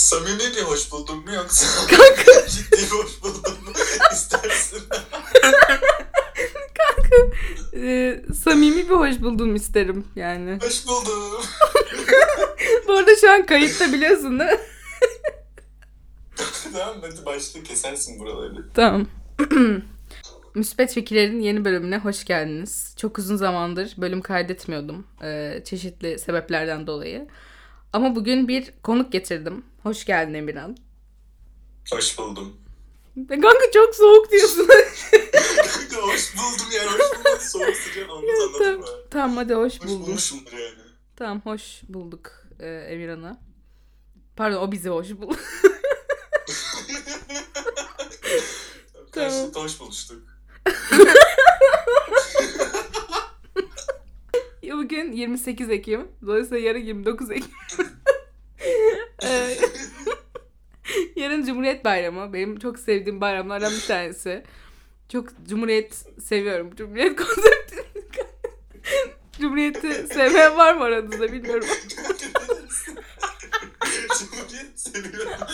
Samimi bir hoş buldum mu yoksa Kanka. ciddi hoş buldum mu istersin? Ee, samimi bir hoş buldum isterim yani. Hoş buldum. Bu arada şu an kayıtta biliyorsun değil mi? tamam hadi başla kesersin buraları. Tamam. Müspet Fikirler'in yeni bölümüne hoş geldiniz. Çok uzun zamandır bölüm kaydetmiyordum. ee, çeşitli sebeplerden dolayı. Ama bugün bir konuk getirdim. Hoş geldin Emirhan. Hoş buldum. Kanka çok soğuk diyorsun. hoş buldum yani hoş buldum. Soğuk sıcak olmaz anladın mı? tamam hadi hoş Hoş bulduk. bulmuşumdur yani. Tamam hoş bulduk e, Emirhan'a. Pardon o bizi hoş buldu. Karşılıklı hoş buluştuk. Bugün 28 Ekim. Dolayısıyla yarın 29 Ekim. Ee, yarın Cumhuriyet Bayramı. Benim çok sevdiğim bayramlardan bir tanesi. Çok Cumhuriyet seviyorum. Cumhuriyet konseptini. Cumhuriyeti sevmeyen var mı aranızda bilmiyorum. Cumhuriyet seviyorum.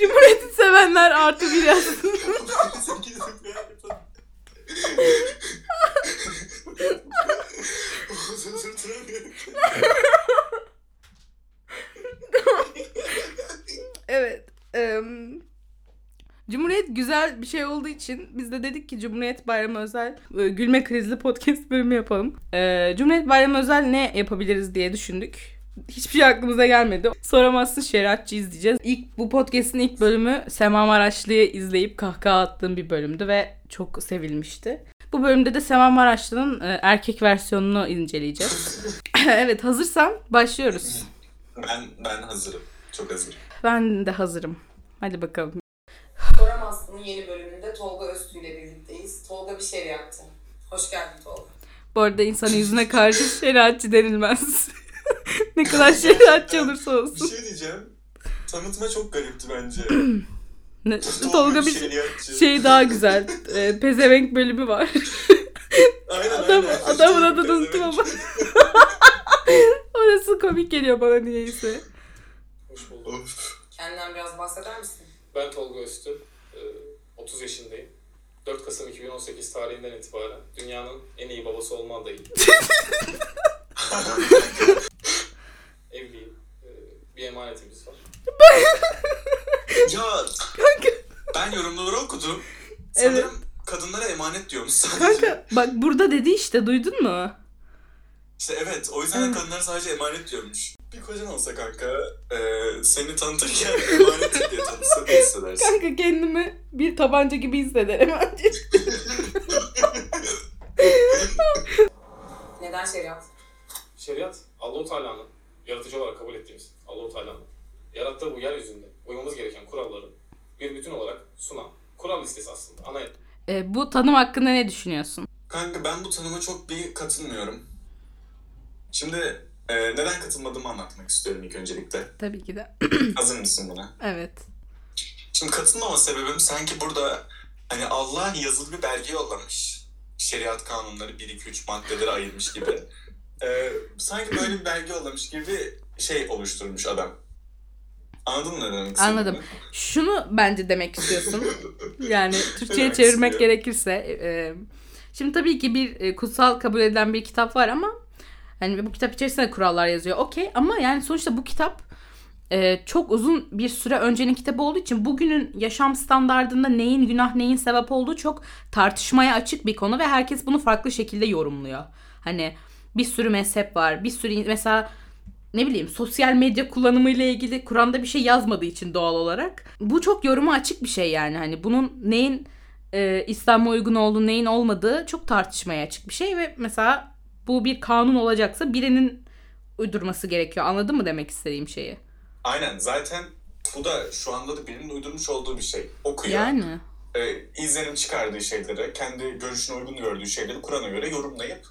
Cumhuriyeti sevenler artı bir yazsın. Evet. em, Cumhuriyet güzel bir şey olduğu için biz de dedik ki Cumhuriyet Bayramı özel e, gülme krizli podcast bölümü yapalım. E, Cumhuriyet Bayramı özel ne yapabiliriz diye düşündük. Hiçbir şey aklımıza gelmedi. Soramazsın şeriatçı izleyeceğiz. İlk bu podcast'in ilk bölümü Sema Maraşlı'yı izleyip kahkaha attığım bir bölümdü ve çok sevilmişti. Bu bölümde de Sema Maraşlı'nın e, erkek versiyonunu inceleyeceğiz. evet hazırsan başlıyoruz. Ben ben hazırım. Çok hazırım. Ben de hazırım. Hadi bakalım. Soramazsın'ın yeni bölümünde Tolga Öztü ile birlikteyiz. Tolga bir şey yaptı. Hoş geldin Tolga. Bu arada insanın yüzüne karşı şeriatçı denilmez. ne kadar şeriatçı olursa Bir olsun. şey diyeceğim. Tanıtma çok garipti bence. Ne, Tolga bir şeriatçı. şey daha güzel. E, pezevenk bölümü var. Aynen, Adam, aynen. adamın adını unuttum ama. Orası komik geliyor bana niyeyse. Hoş bulduk. Of. Kendinden biraz bahseder misin? Ben Tolga Öztü. Ee, 30 yaşındayım. 4 Kasım 2018 tarihinden itibaren dünyanın en iyi babası olma adayım. Evliyim. Ee, Bir emanetimiz var. Ya ben yorumları okudum. Evet. Sanırım kadınlara emanet diyormuş sadece. Kanka bak burada dedi işte duydun mu? İşte evet o yüzden Evet. kadınlara sadece emanet diyormuş. Bir kocan olsa kanka e, seni tanıtırken emanet diye tanıtsa ne hissedersin? Kanka kendimi bir tabanca gibi hissederim bence. Neden şeriat? Şeriat, Allahu Teala'nın yaratıcı olarak kabul ettiğimiz Allahu Teala'nın yarattığı bu yeryüzünde uymamız gereken kuralları bir bütün olarak sunan kural listesi aslında. Ana E, bu tanım hakkında ne düşünüyorsun? Kanka ben bu tanıma çok bir katılmıyorum. Şimdi e, neden katılmadığımı anlatmak istiyorum ilk öncelikle. Tabii ki de. Hazır mısın buna? Evet. Şimdi katılmama sebebim sanki burada hani Allah yazılı bir belge yollamış. Şeriat kanunları 1-2-3 maddelere ayırmış gibi. Ee, sanki böyle bir belge yollamış gibi şey oluşturmuş adam. Anladın mı demek? Anladım. Şunu bence demek istiyorsun. Yani Türkçe'ye çevirmek istiyor? gerekirse. e, şimdi tabii ki bir e, kutsal kabul edilen bir kitap var ama hani bu kitap içerisinde kurallar yazıyor. Okey ama yani sonuçta bu kitap e, çok uzun bir süre öncenin kitabı olduğu için bugünün yaşam standardında neyin günah neyin sebep olduğu çok tartışmaya açık bir konu ve herkes bunu farklı şekilde yorumluyor. Hani bir sürü mezhep var. Bir sürü mesela ne bileyim sosyal medya kullanımı ile ilgili Kur'an'da bir şey yazmadığı için doğal olarak. Bu çok yoruma açık bir şey yani. Hani bunun neyin e, İslam'a uygun olduğu, neyin olmadığı çok tartışmaya açık bir şey ve mesela bu bir kanun olacaksa birinin uydurması gerekiyor. Anladın mı demek istediğim şeyi? Aynen zaten bu da şu anda da birinin uydurmuş olduğu bir şey. Okuyor. Yani. e, izlenim çıkardığı şeyleri, kendi görüşüne uygun gördüğü şeyleri Kur'an'a göre yorumlayıp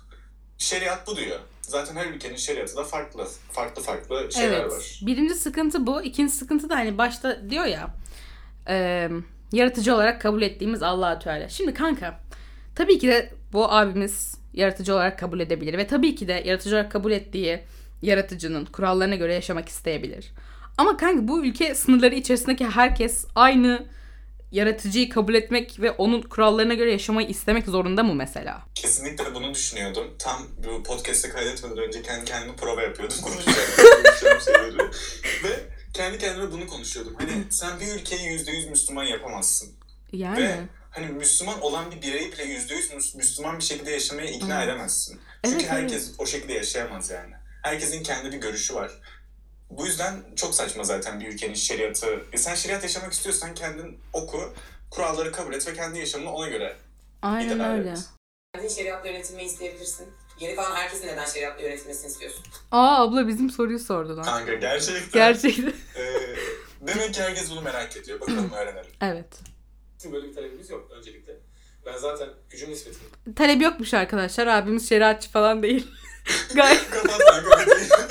şeriat bu diyor. Zaten her ülkenin şeriatı da farklı. Farklı farklı şeyler evet. var. Birinci sıkıntı bu. İkinci sıkıntı da hani başta diyor ya e, yaratıcı olarak kabul ettiğimiz Allah'a Teala. Şimdi kanka tabii ki de bu abimiz yaratıcı olarak kabul edebilir ve tabii ki de yaratıcı olarak kabul ettiği yaratıcının kurallarına göre yaşamak isteyebilir. Ama kanka bu ülke sınırları içerisindeki herkes aynı yaratıcıyı kabul etmek ve onun kurallarına göre yaşamayı istemek zorunda mı mesela? Kesinlikle bunu düşünüyordum. Tam bu podcast'ı kaydetmeden önce kendi kendime prova yapıyordum. Konuşacağım, konuşacağım şeyleri. Ve kendi kendime bunu konuşuyordum. Hani sen bir ülkeyi yüzde yüz Müslüman yapamazsın. Yani Ve hani Müslüman olan bir bireyi bile yüzde yüz Müslüman bir şekilde yaşamaya ikna Evet. edemezsin. Çünkü Evet, herkes o şekilde yaşayamaz yani. Herkesin kendi bir görüşü var. Bu yüzden çok saçma zaten bir ülkenin şeriatı. E sen şeriat yaşamak istiyorsan kendin oku, kuralları kabul et ve kendi yaşamını ona göre aynen idare öyle. et. Kendin şeriatla yönetilmeyi isteyebilirsin. Geri kalan herkesin neden şeriatla yönetilmesini istiyorsun? Aa abla bizim soruyu sordu lan. Kanka gerçekten. Gerçekten. e, demek ki herkes bunu merak ediyor. Bakalım öğrenelim. evet. Bizim böyle bir talebimiz yok öncelikle. Ben zaten gücüm nispetinde Talep yokmuş arkadaşlar. Abimiz şeriatçı falan değil. gayet.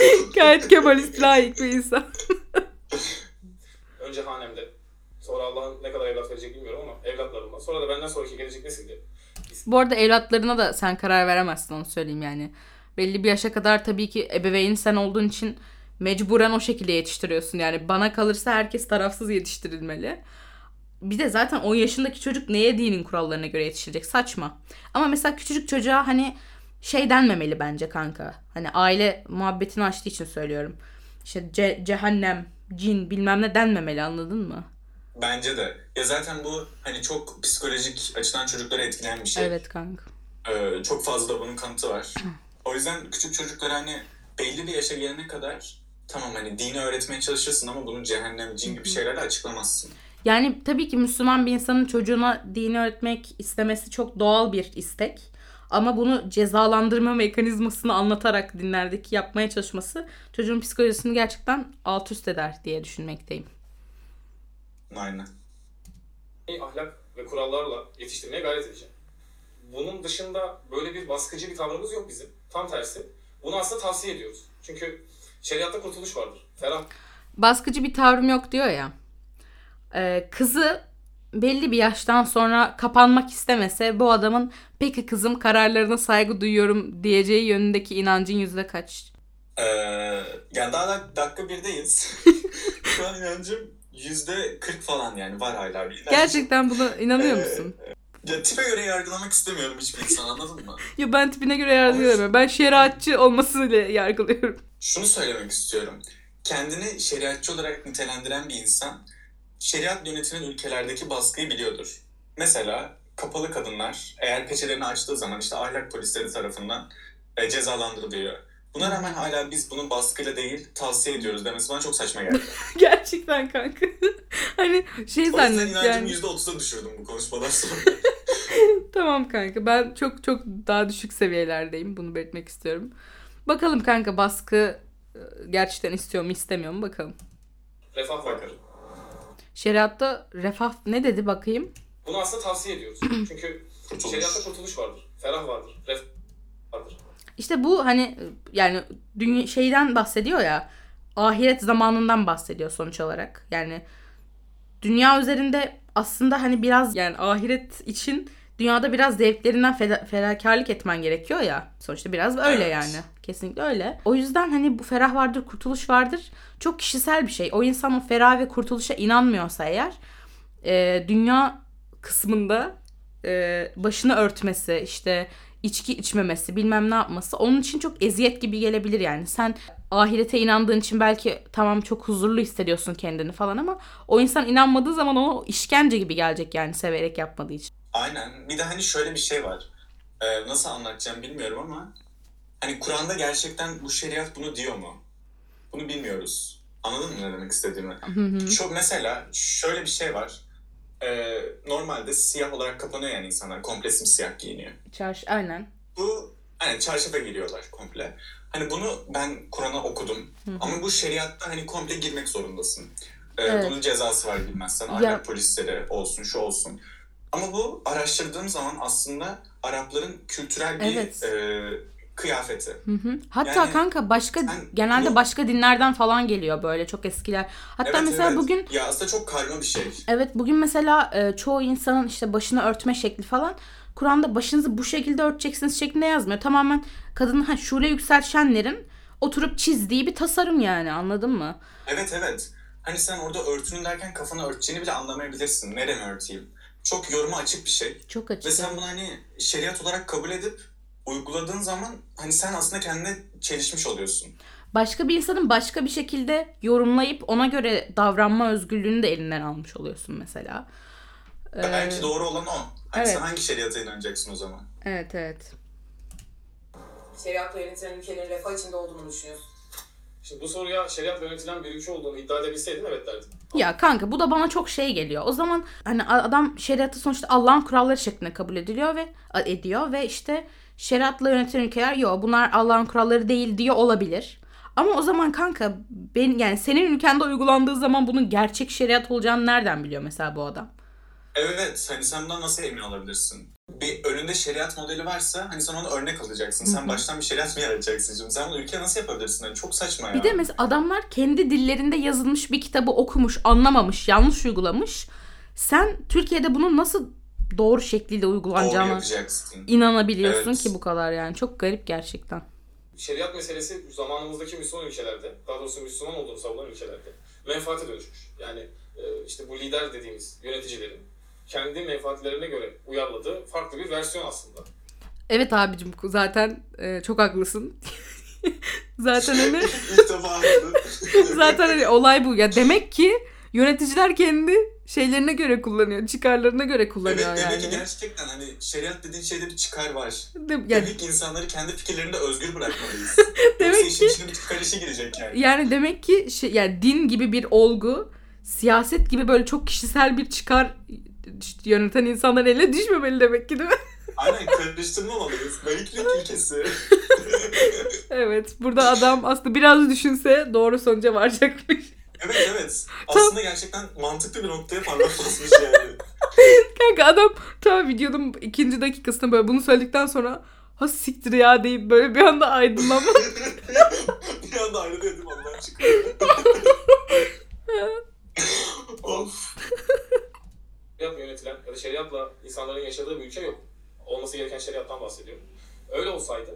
gayet kemalist layık bir insan. önce hanemde sonra Allah'ın ne kadar evlat verecek bilmiyorum ama evlatlarımla sonra da benden sonraki gelecek nesilde Bu arada evlatlarına da sen karar veremezsin onu söyleyeyim yani. Belli bir yaşa kadar tabii ki ebeveyn sen olduğun için mecburen o şekilde yetiştiriyorsun. Yani bana kalırsa herkes tarafsız yetiştirilmeli. Bir de zaten 10 yaşındaki çocuk neye dinin kurallarına göre yetiştirecek? Saçma. Ama mesela küçücük çocuğa hani şey denmemeli bence kanka. Hani aile muhabbetini açtığı için söylüyorum. İşte ce- cehennem, cin bilmem ne denmemeli anladın mı? Bence de. Ya zaten bu hani çok psikolojik açıdan çocukları etkileyen bir şey. Evet kanka. Ee, çok fazla bunun kanıtı var. O yüzden küçük çocuklara hani belli bir yaşa gelene kadar tamam hani dini öğretmeye çalışırsın ama bunu cehennem, cin gibi şeylerle açıklamazsın. Yani tabii ki Müslüman bir insanın çocuğuna dini öğretmek istemesi çok doğal bir istek. Ama bunu cezalandırma mekanizmasını anlatarak dinlerdeki yapmaya çalışması çocuğun psikolojisini gerçekten alt üst eder diye düşünmekteyim. Aynen. ahlak ve kurallarla yetiştirmeye gayret edeceğim. Bunun dışında böyle bir baskıcı bir tavrımız yok bizim. Tam tersi. Bunu aslında tavsiye ediyoruz. Çünkü şeriatta kurtuluş vardır. Ferah Baskıcı bir tavrım yok diyor ya. Ee, kızı belli bir yaştan sonra kapanmak istemese bu adamın peki kızım kararlarına saygı duyuyorum diyeceği yönündeki inancın yüzde kaç? Ee, yani daha da dakika birdeyiz. Şu an inancım yüzde 40 falan yani var hala bir inanç. Gerçekten buna inanıyor Ee, musun? Ya tipe göre yargılamak istemiyorum hiçbir insan anladın mı? Ya ben tipine göre yargılamıyorum. Ben şeriatçı olmasıyla yargılıyorum. Şunu söylemek istiyorum. Kendini şeriatçı olarak nitelendiren bir insan şeriat yönetilen ülkelerdeki baskıyı biliyordur. Mesela kapalı kadınlar eğer peçelerini açtığı zaman işte ahlak polisleri tarafından e, cezalandırılıyor. Buna rağmen hala biz bunu baskıyla değil tavsiye ediyoruz demesi bana çok saçma geldi. Gerçekten kanka. hani şey O yüzden zannet yani. %30'a düşürdüm bu konuşmadan sonra. Tamam kanka ben çok çok daha düşük seviyelerdeyim. Bunu belirtmek istiyorum. Bakalım kanka baskı e, gerçekten istiyor mu istemiyor mu bakalım. refah. Bakalım. Şeriatta refah ne dedi bakayım? Bunu aslında tavsiye ediyoruz. Çünkü şeriatta kurtuluş vardır. Ferah vardır. Refah vardır. İşte bu hani yani dünya şeyden bahsediyor ya. Ahiret zamanından bahsediyor sonuç olarak. Yani dünya üzerinde aslında hani biraz yani ahiret için dünyada biraz zevklerinden feda- fedakarlık etmen gerekiyor ya. Sonuçta biraz öyle Evet. yani. Kesinlikle öyle. O yüzden hani bu ferah vardır, kurtuluş vardır. Çok kişisel bir şey. O insan o ferah ve kurtuluşa inanmıyorsa eğer e, dünya kısmında e, başını örtmesi, işte içki içmemesi, bilmem ne yapması onun için çok eziyet gibi gelebilir yani. Sen ahirete inandığın için belki tamam çok huzurlu hissediyorsun kendini falan ama o insan inanmadığı zaman ona o işkence gibi gelecek yani severek yapmadığı için. Aynen. Bir de hani şöyle bir şey var. Ee, nasıl anlatacağım bilmiyorum ama hani Kur'an'da gerçekten bu şeriat bunu diyor mu? Bunu bilmiyoruz. Anladın mı ne demek istediğimi? Şu mesela şöyle bir şey var. Ee, normalde siyah olarak kapanıyor yani insanlar. Komple simsiyah giyiniyor. Çarşı aynen. Bu hani çarşafa giriyorlar komple. Hani bunu ben Kur'an'a okudum. Ama bu şeriatta hani komple girmek zorundasın. Ee, Evet. Bunun cezası var bilmezsen. Ya- Ahlak polisleri olsun şu olsun. Ama bu araştırdığım zaman aslında Arapların kültürel bir Evet. e, kıyafeti. Hı hı. Hatta Yani kanka başka sen genelde bunu- başka dinlerden falan geliyor böyle çok eskiler. Hatta Evet, mesela evet. bugün Ya aslında çok karma bir şey. Evet bugün mesela e, çoğu insanın işte başını örtme şekli falan Kur'an'da başınızı bu şekilde örteceksiniz şeklinde yazmıyor. Tamamen kadının ha, şule yükselşenlerin oturup çizdiği bir tasarım yani anladın mı? Evet evet. Hani sen orada örtünün derken kafanı örteceğini bile anlamayabilirsin. Neremi örteyim? Çok yoruma açık bir şey. Çok Ve açık. sen bunu hani şeriat olarak kabul edip uyguladığın zaman hani sen aslında kendine çelişmiş oluyorsun. Başka bir insanın başka bir şekilde yorumlayıp ona göre davranma özgürlüğünü de elinden almış oluyorsun mesela. Ee, Belki doğru olan o. Hani evet. sen hangi şeriata inanacaksın o zaman? Evet evet. Şeriatla yönetilen ülkelerin refah içinde olduğunu düşünüyorsun. Şimdi bu soruya şeriatla yönetilen bir ülke olduğunu iddia edebilseydim evet derdim. Ya kanka bu da bana çok şey geliyor. O zaman hani adam şeriatı sonuçta Allah'ın kuralları şeklinde kabul ediliyor ve ediyor ve işte şeriatla yönetilen ülkeler yok bunlar Allah'ın kuralları değil diyor olabilir. Ama o zaman kanka ben yani senin ülkende uygulandığı zaman bunun gerçek şeriat olacağını nereden biliyor mesela bu adam? Evet, hani sen bundan nasıl emin olabilirsin? Bir önünde şeriat modeli varsa hani sen onu örnek alacaksın. Sen baştan bir şeriat mı yaratacaksın şimdi? Sen bunu ülkeye nasıl yapabilirsin? Hani çok saçma ya. Bir de mesela adamlar kendi dillerinde yazılmış bir kitabı okumuş, anlamamış, yanlış uygulamış. Sen Türkiye'de bunun nasıl doğru şekliyle Doğru yapacaksın. inanabiliyorsun Evet. ki bu kadar yani. Çok garip gerçekten. Şeriat meselesi zamanımızdaki Müslüman ülkelerde, daha doğrusu Müslüman olduğunu savunan ülkelerde menfaate dönüşmüş. Yani e, işte bu lider dediğimiz yöneticilerin kendi menfaatlerine göre uyarladığı farklı bir versiyon aslında. Evet abicim zaten e, çok haklısın. zaten hani zaten hani olay bu. Ya demek ki yöneticiler kendi şeylerine göre kullanıyor, çıkarlarına göre Evet kullanıyor demek ki yani. gerçekten hani şeriat dediğin şeyde bir çıkar var. De- yani, Demek ki insanları kendi fikirlerinde özgür bırakmalıyız. Demek Yoksa işin ki- içine bir çıkar işi girecek yani. yani demek ki şey, yani din gibi bir olgu, siyaset gibi böyle çok kişisel bir çıkar yöneten insanların eline düşmemeli demek ki değil mi? Aynen karıştırmamalıyız. Laiklik ilkesi. evet. Burada adam aslında biraz düşünse doğru sonuca varacakmış. Evet evet. Aslında gerçekten mantıklı bir noktaya parmak basmış yani. Kanka adam tam videonun ikinci dakikasında böyle bunu söyledikten sonra ha siktir ya deyip böyle bir anda aydınlanma. bir anda dedim ondan çıkıyor. of. Şeriatla yönetilen ya da şeriatla insanların yaşadığı bir ülke yok. Olması gereken şeriattan bahsediyorum. Öyle olsaydı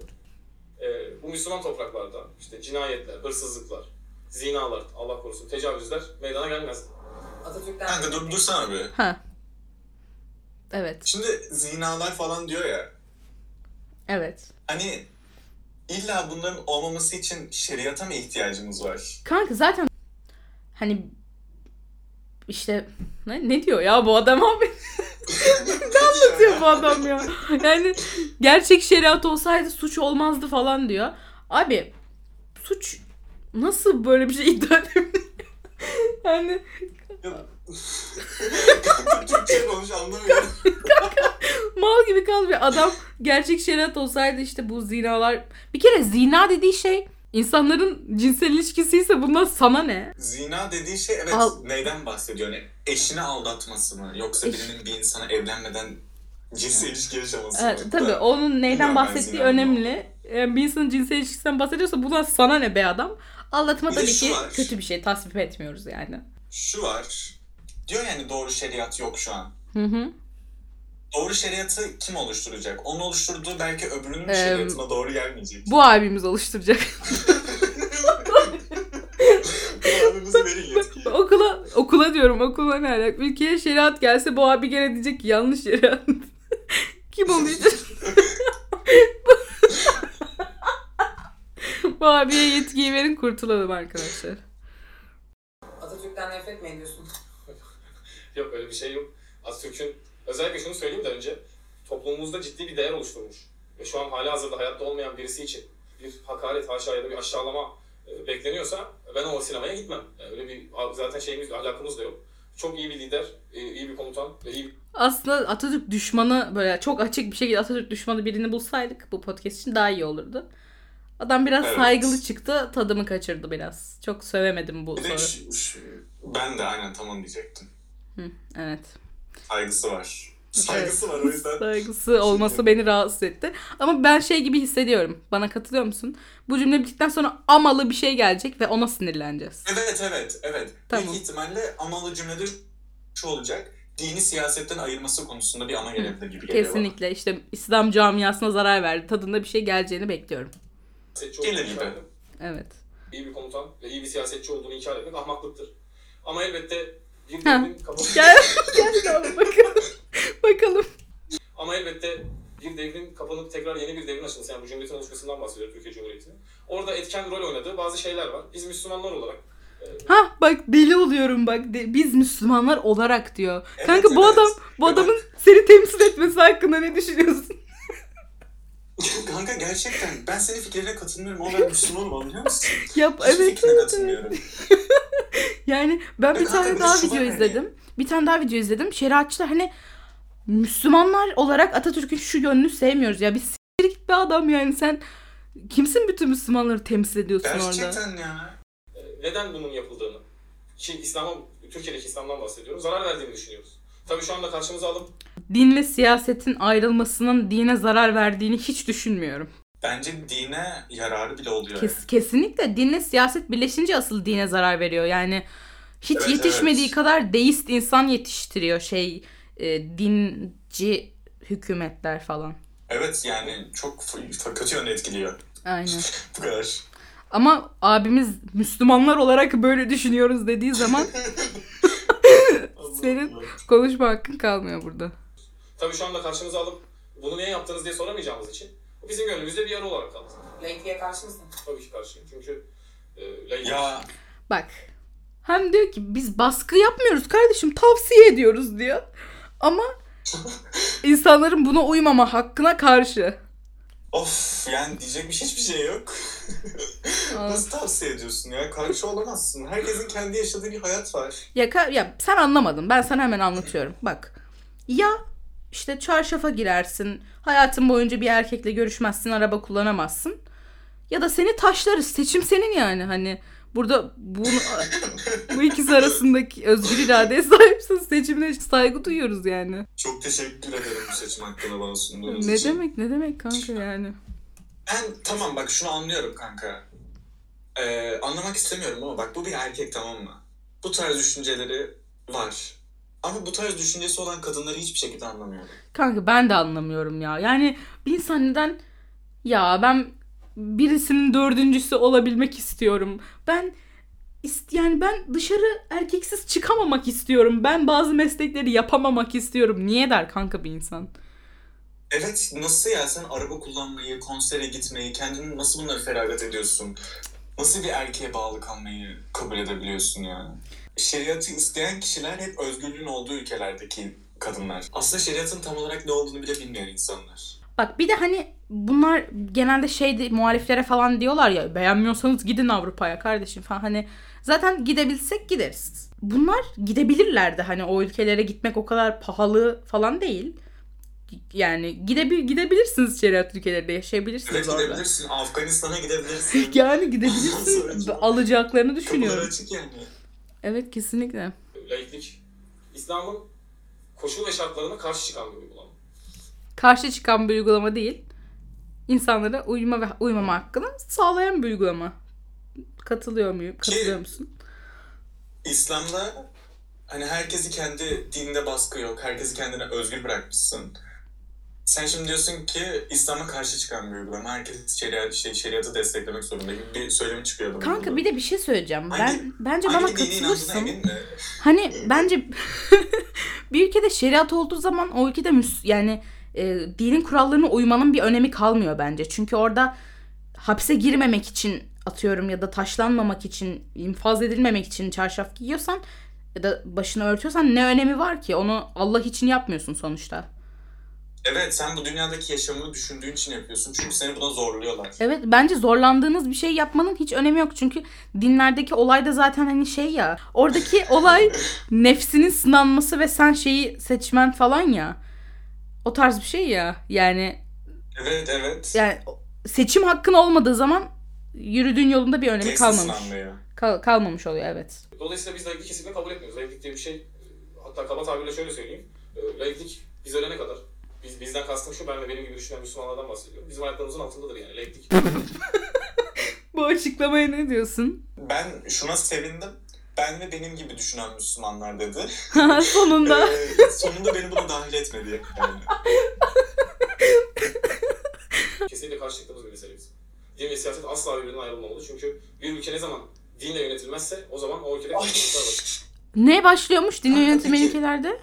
e, bu Müslüman topraklarda işte cinayetler, hırsızlıklar, zinalar, Allah korusun tecavüzler meydana gelmezdi. Atatürk'ten Kanka dur, dursana bir. ha. Evet. Şimdi zinalar falan diyor ya. Evet. Hani illa bunların olmaması için şeriata mı ihtiyacımız var? Kanka zaten hani işte ne, ne diyor ya bu adam abi? ne diyor bu adam ya? Yani gerçek şeriat olsaydı suç olmazdı falan diyor. Abi suç nasıl böyle bir şey iddia edebilir? yani mal gibi kal bir adam gerçek şeriat olsaydı işte bu zinalar bir kere zina dediği şey insanların cinsel ilişkisiyse bundan sana ne? Zina dediği şey evet Al- neyden bahsediyor? Hani eşini aldatması mı? Yoksa birinin bir insana evlenmeden cinsel ilişki yaşaması mı? Evet, tabii onun neyden Bilmiyorum ben bahsettiği önemli. Yani bir insanın cinsel ilişkisinden bahsediyorsa bundan sana ne be adam? Aldatma Bir de tabii şu ki var. kötü bir şey. Tasvip etmiyoruz yani. Şu var. Diyor yani doğru şeriat yok şu an. Hı hı. Doğru şeriatı kim oluşturacak? Onun oluşturduğu belki öbürünün Eee, şeriatına doğru gelmeyecek. Bu abimiz oluşturacak. Verin okula okula diyorum okula ne alaka? Ülkeye şeriat gelse bu abi gene diyecek ki yanlış şeriat. Kim olacak? bu abiye yetkiyi verin kurtulalım arkadaşlar. Atatürk'ten nefret mi ediyorsun? Yok öyle bir şey yok. Atatürk'ün özellikle şunu söyleyeyim de önce toplumumuzda ciddi bir değer oluşturmuş. Ve şu an hala hazırda hayatta olmayan birisi için bir hakaret, haşa ya da bir aşağılama e, bekleniyorsa ben o sinemaya gitmem. Yani öyle bir zaten şeyimiz, ahlakımız da yok. Çok iyi bir lider, e, iyi bir komutan ve iyi bir Aslında Atatürk düşmanı böyle çok açık bir şekilde Atatürk düşmanı birini bulsaydık bu podcast için daha iyi olurdu. Adam biraz Evet. saygılı çıktı, tadımı kaçırdı biraz. Çok sövemedim bu Bir soru. ben de aynen tam onu diyecektim. Evet. Saygısı var. Saygısı var o yüzden. Saygısı olması beni rahatsız etti. Ama ben şey gibi hissediyorum. Bana katılıyor musun? Bu cümle bittikten sonra amalı bir şey gelecek ve ona sinirleneceğiz. Evet evet evet. Tamam. Büyük ihtimalle amalı cümlede şu olacak. Dini siyasetten ayırması konusunda bir ana gelebilir gibi geliyor bana. Kesinlikle işte İslam camiasına zarar verdi. Tadında bir şey geleceğini bekliyorum. Gelir gibi. Evet. iyi bir komutan ve iyi bir siyasetçi olduğunu inkar etmek ahmaklıktır. Ama elbette devrin kapanıp Gel, gel bakalım. bakalım. ama elbette bir devrin kapanıp tekrar yeni bir devrin açılması yani bu cumhuriyetin oluşmasından bahsediyor Türkiye Cumhuriyeti'nin. Orada etken rol oynadığı bazı şeyler var. Biz Müslümanlar olarak e, Ha bak deli oluyorum bak. De- biz Müslümanlar olarak diyor. Evet, Kanka bu evet. adam bu adamın seni temsil etmesi hakkında ne düşünüyorsun? Kanka gerçekten ben senin fikirlerine katılmıyorum ama ben Müslümanım anlıyor musun? Yap Hiçbir evet. fikrine katılmıyorum. Yani ben Ya bir kanka tane bir de daha şu video var hani- izledim. Bir tane daha video izledim. Şeriatçılar hani Müslümanlar olarak Atatürk'ün şu yönünü sevmiyoruz ya. Bir siktir git be adam yani sen kimsin bütün Müslümanları temsil ediyorsun orada? Gerçekten ya. neden bunun yapıldığını ki İslam'a Türkiye'deki İslam'dan bahsediyorum. Zarar verdiğini düşünüyoruz. Tabii şu anda karşımıza alıp Dinle siyasetin ayrılmasının dine zarar verdiğini hiç düşünmüyorum. Bence dine yararı bile oluyor. Kes, kesinlikle dinle siyaset birleşince asıl dine zarar veriyor. Yani hiç Evet, yetişmediği evet. kadar deist insan yetiştiriyor şey e, dinci hükümetler falan. Evet yani çok kötü yönde etkiliyor. Aynen. Bu kadar. Ama abimiz Müslümanlar olarak böyle düşünüyoruz dediği zaman Senin- konuşma hakkın kalmıyor burada. tabii şu anda karşımıza alıp bunu niye yaptınız diye soramayacağımız için bu bizim gönlümüzde bir yara olarak kaldı. Laikliğe karşı mısın? Tabii ki karşıyım. Çünkü e, laiklik- Ya Bak. Hem diyor ki biz baskı yapmıyoruz kardeşim tavsiye ediyoruz diyor. Ama insanların buna uymama hakkına karşı. Of yani diyecek bir hiçbir şey yok. Nasıl tavsiye ediyorsun ya? Karşı olamazsın. Herkesin kendi yaşadığı bir hayat var. Ya, ka- ya sen anlamadın. Ben sana hemen anlatıyorum. Bak. Ya işte çarşafa girersin. Hayatın boyunca bir erkekle görüşmezsin. Araba kullanamazsın. Ya da seni taşlarız. Seçim senin yani. Hani burada bunu, bu ikisi arasındaki özgür iradeye sahipsin. Seçimine saygı duyuyoruz yani. Çok teşekkür ederim bu seçim hakkını bana sunduğunuz Ne için. demek ne demek kanka yani. Ben tamam bak şunu anlıyorum kanka. Ee, anlamak istemiyorum ama bak bu bir erkek tamam mı? Bu tarz düşünceleri var. Ama bu tarz düşüncesi olan kadınları hiçbir şekilde anlamıyorum. Kanka ben de anlamıyorum ya. Yani bir insan neden ya ben birisinin dördüncüsü olabilmek istiyorum. Ben yani ben dışarı erkeksiz çıkamamak istiyorum. Ben bazı meslekleri yapamamak istiyorum. Niye der kanka bir insan? Evet nasıl ya sen araba kullanmayı, konsere gitmeyi, kendini nasıl bunları feragat ediyorsun? Nasıl bir erkeğe bağlı kalmayı kabul edebiliyorsun yani? Şeriatı isteyen kişiler hep özgürlüğün olduğu ülkelerdeki kadınlar. Aslında şeriatın tam olarak ne olduğunu bile bilmeyen insanlar. Bak bir de hani bunlar genelde şeydi muhaliflere falan diyorlar ya beğenmiyorsanız gidin Avrupa'ya kardeşim falan hani zaten gidebilsek gideriz. Bunlar gidebilirlerdi hani o ülkelere gitmek o kadar pahalı falan değil. Yani gidebil gidebilirsiniz şeriat ülkelerinde yaşayabilirsiniz Evet orada. gidebilirsin, Afganistan'a gidebilirsin. Yani gidebilirsin alacaklarını Kapılar düşünüyorum. açık yani. Evet kesinlikle. laiklik İslam'ın koşul ve şartlarına karşı çıkan bir uygulama. Karşı çıkan bir uygulama değil. İnsanlara uyuma ve uymama hakkını sağlayan bir uygulama. Katılıyor muyum? Katılıyor musun? İslam'da hani herkesi kendi dininde baskı yok. Herkesi kendine özgür bırakmışsın. Sen şimdi diyorsun ki İslam'a karşı çıkan bir uygulama. Herkes şeriat, şey, şeriatı desteklemek zorunda gibi bir söylemi çıkıyor adamın. Kanka burada. bir de bir şey söyleyeceğim. Hangi- ben bence Hangi bana katılırsın. Hani bence bir ülkede şeriat olduğu zaman o ülkede müs yani e, dinin kurallarına uymanın bir önemi kalmıyor bence. Çünkü orada hapse girmemek için atıyorum ya da taşlanmamak için, infaz edilmemek için çarşaf giyiyorsan ya da başını örtüyorsan ne önemi var ki? Onu Allah için yapmıyorsun sonuçta. Evet sen bu dünyadaki yaşamını düşündüğün için yapıyorsun. Çünkü seni buna zorluyorlar. Evet bence zorlandığınız bir şey yapmanın hiç önemi yok. Çünkü dinlerdeki olay da zaten hani şey ya. Oradaki olay nefsinin sınanması ve sen şeyi seçmen falan ya. O tarz bir şey ya. Yani Evet evet. yani seçim hakkın olmadığı zaman yürüdüğün yolunda bir önemi Tesis kalmamış. sınanmıyor. Kal- kalmamış oluyor evet. Dolayısıyla biz laiklik kesinlikle kabul etmiyoruz. Laiklik diye bir şey, hatta kaba tabirle şöyle söyleyeyim. E, Laiklik biz ölene kadar, biz, bizden kastım şu, ben ve benim gibi düşünen Müslümanlardan bahsediyorum. Bizim ayaklarımızın altındadır yani laiklik. Bu açıklamaya ne diyorsun? Ben şuna sevindim. Ben ve benim gibi düşünen Müslümanlar dedi. Sonunda. Ee, sonunda beni buna dahil etmedi. Yani. Kesinlikle karşı çıktığımız bir mesele bizim. din ve siyaset asla birbirinden ayrılmamalı. Çünkü bir ülke ne zaman dinle yönetilmezse o zaman o ülkede karışıklıklar başlar. Ne başlıyormuş dinle peki- ülkelerde?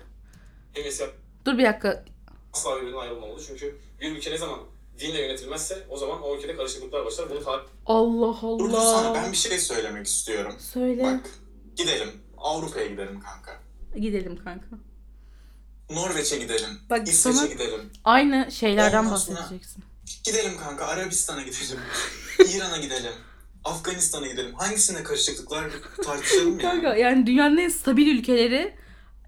Din ve siyaset Dur bir dakika. asla birbirinden ayrılmamalı. Çünkü bir ülke ne zaman dinle yönetilmezse o zaman o ülkede karışıklıklar başlar. Bunu tarih Allah Dur dur sana Allah. ben bir şey söylemek istiyorum. Söyle. Bak gidelim. Avrupa'ya gidelim kanka. Gidelim kanka. Norveç'e gidelim. Bak İsveç'e sana- gidelim. Aynı şeylerden Ondan sonra- bahsedeceksin. Gidelim kanka Arabistan'a gidelim. İran'a gidelim. Afganistan'a gidelim. Hangisinde karışıklıklar tartışalım ya. Kanka yani dünyanın en stabil ülkeleri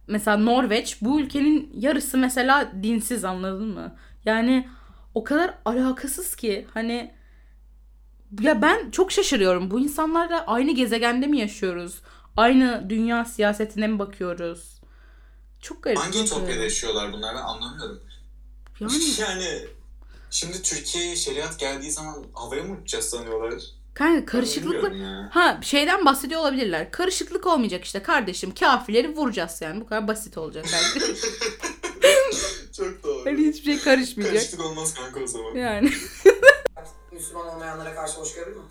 mesela Norveç bu ülkenin yarısı mesela dinsiz anladın mı? Yani o kadar alakasız ki hani ya ben çok şaşırıyorum. Bu insanlarla aynı gezegende mi yaşıyoruz? Aynı dünya siyasetine mi bakıyoruz? Çok garip. Hangi çok ütopyada yaşıyorlar bunlar ben anlamıyorum. Yani Yani şimdi Türkiye'ye şeriat geldiği zaman havaya mı uçacağız sanıyorlar? kanka ya. Ha şeyden bahsediyor olabilirler. Karışıklık olmayacak işte kardeşim. Kafirleri vuracağız yani. Bu kadar basit olacak bence. Çok doğru. hani hiçbir şey karışmayacak. Karışıklık olmaz kanka o zaman. Yani. Müslüman olmayanlara karşı hoşgörü mü?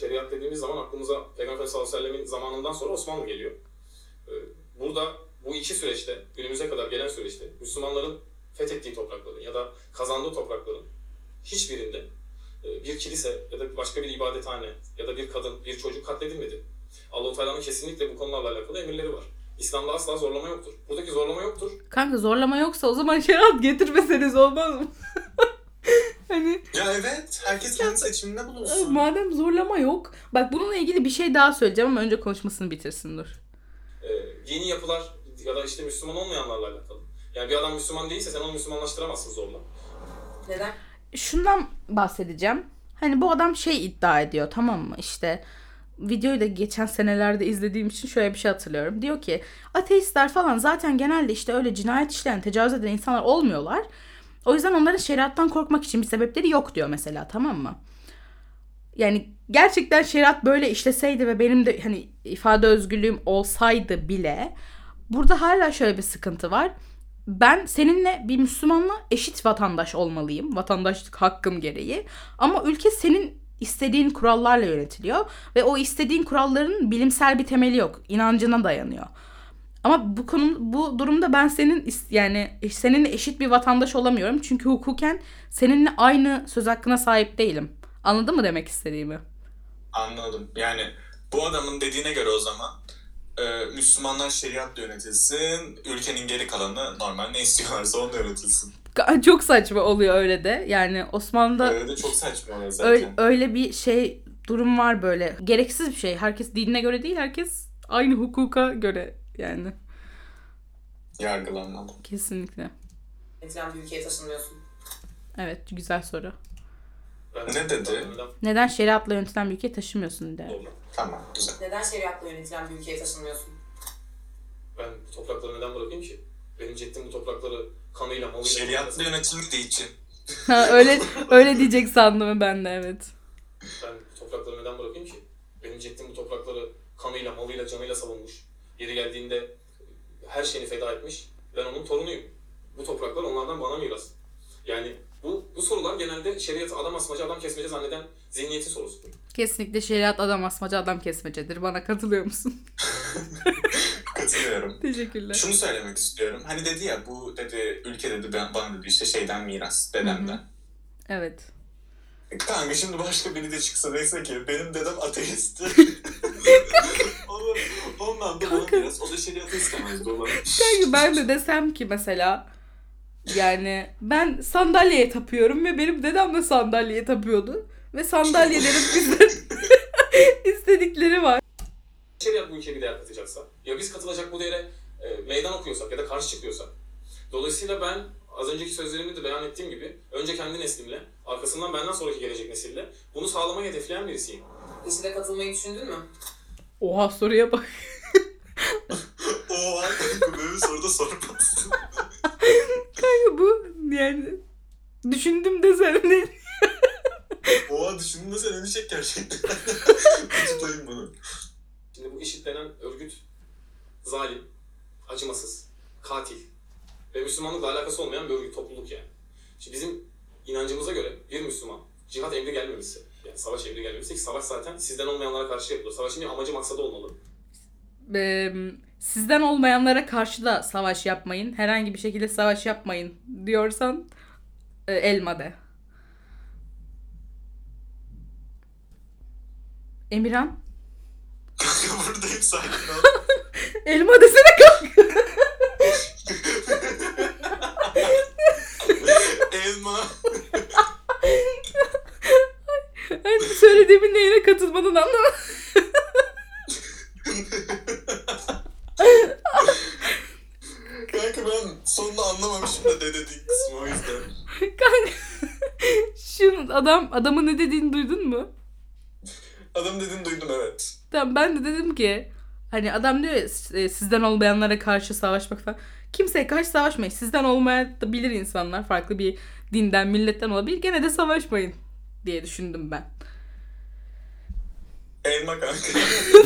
Şeriat dediğimiz zaman aklımıza Peygamber sallallahu aleyhi ve sellemin zamanından sonra Osmanlı geliyor. Ee, Burada bu iki süreçte, günümüze kadar gelen süreçte Müslümanların fethettiği toprakların ya da kazandığı toprakların hiçbirinde e, bir kilise ya da başka bir ibadethane ya da bir kadın, bir çocuk katledilmedi. Allah-u Teala'nın kesinlikle bu konularla alakalı emirleri var. İslam'da asla zorlama yoktur. Buradaki zorlama yoktur. Kanka zorlama yoksa o zaman şeriat getirmeseniz olmaz mı? hani Ya evet herkes kendi seçiminde bulunsun. madem zorlama yok. Bak bununla ilgili bir şey daha söyleyeceğim ama önce konuşmasını bitirsin dur. e, dini yapılar ya da işte Müslüman olmayanlarla alakalı. Yani bir adam Müslüman değilse sen onu Müslümanlaştıramazsın zorla. Neden? Şundan bahsedeceğim. Hani bu adam şey iddia ediyor tamam mı işte videoyu da geçen senelerde izlediğim için şöyle bir şey hatırlıyorum. Diyor ki ateistler falan zaten genelde işte öyle cinayet işleyen, tecavüz eden insanlar olmuyorlar. O yüzden onların şeriattan korkmak için bir sebepleri yok diyor mesela tamam mı? Yani gerçekten şeriat böyle işleseydi ve benim de hani ifade özgürlüğüm olsaydı bile burada hala şöyle bir sıkıntı var. Ben seninle bir Müslümanla eşit vatandaş olmalıyım. Vatandaşlık hakkım gereği. Ama ülke senin istediğin kurallarla yönetiliyor ve o istediğin kuralların bilimsel bir temeli yok. İnancına dayanıyor. Ama bu konu bu durumda ben senin yani seninle eşit bir vatandaş olamıyorum. Çünkü hukuken seninle aynı söz hakkına sahip değilim. Anladın mı demek istediğimi? Anladım. Yani bu adamın dediğine göre o zaman e, Müslümanlar şeriatla yönetilsin, ülkenin geri kalanı normal ne istiyorlarsa onunla yönetilsin. Çok saçma oluyor öyle de. Yani Osmanlı'da Öyle de çok saçma oluyor zaten. öyle, öyle bir şey durum var böyle. Gereksiz bir şey. Herkes dinine göre değil, herkes aynı hukuka göre yani. Yargılanmalı. Kesinlikle. Yönetilen bir ülkeye taşınmıyorsun. Evet, güzel soru. Ben Ne dedi? Neden şeriatla yönetilen bir ülkeye taşımıyorsun de. zorla? Tamam güzel. Neden şeriatla yönetilen bir ülkeye taşınmıyorsun? Ben bu toprakları neden bırakayım ki? Benim ceddim bu toprakları kanıyla, malıyla... Şeriatla yönetilmediği için. Ha, öyle öyle diyecek sandım ben de evet. Ben bu toprakları neden bırakayım ki? Benim ceddim bu toprakları kanıyla, malıyla, canıyla savunmuş. Yeri geldiğinde her şeyini feda etmiş. Ben onun torunuyum. Bu topraklar onlardan bana miras. Yani bu, bu sorular genelde şeriatı adam asmacı, adam kesmece zanneden zihniyetin sorusudur. Kesinlikle şeriat adam asmaca adam kesmecedir. Bana katılıyor musun? Katılıyorum. Teşekkürler. Şunu söylemek istiyorum. Hani dedi ya bu dedi ülke dedi ben- bana dedi işte şeyden miras dedemden. Evet. Kanka şimdi başka biri de çıksa dese ki benim dedem ateist. Onu- Ondan da bana Kanka. miras. O da şeriatı istemezdi olan. Kanka ben de desem ki mesela yani ben sandalyeye tapıyorum ve benim dedem de sandalyeye tapıyordu. Ve sandalyelerin bizden istedikleri var. Şeriat bu ülkeye bir değer katacaksa, ya biz katılacak bu değere e, meydan okuyorsak ya da karşı çıkıyorsak, dolayısıyla ben az önceki sözlerimde de beyan ettiğim gibi önce kendi neslimle, arkasından benden sonraki gelecek nesille bunu sağlamayı hedefleyen birisiyim. IŞİD'e katılmayı düşündün mü? Oha soruya bak. Kanka böyle bir soruda sormazsın. bu yani düşündüm de sen ne? Oha düşündün de sen önü çek gerçekten. Tutayım bunu. Şimdi bu IŞİD denen örgüt zalim, acımasız, katil ve Müslümanlıkla alakası olmayan bir örgüt, topluluk yani. Şimdi bizim inancımıza göre bir Müslüman cihat emri gelmemişse Yani savaş emri gelmemişse ki savaş zaten sizden olmayanlara karşı yapılır. Savaşın bir amacı maksadı olmalı. Ee, sizden olmayanlara karşı da savaş yapmayın. Herhangi bir şekilde savaş yapmayın diyorsan e, elma de. Emirhan? Kanka buradayım sakin ol. Elma desene kanka. Elma. Hani söylediğimin neyine katılmadın anlamadım. Kanka ben sonunu anlamamışım da ne dediğin kısmı o yüzden. Kanka. Şu adam adamın ne dediğini duydun mu? Adam dediğini duydum evet. Tamam ben de dedim ki hani adam diyor ya e, sizden olmayanlara karşı savaşmak falan. Kimseye karşı savaşmayın. Sizden olmayabilir insanlar. Farklı bir dinden, milletten olabilir. Gene de savaşmayın diye düşündüm ben. Elma kanka.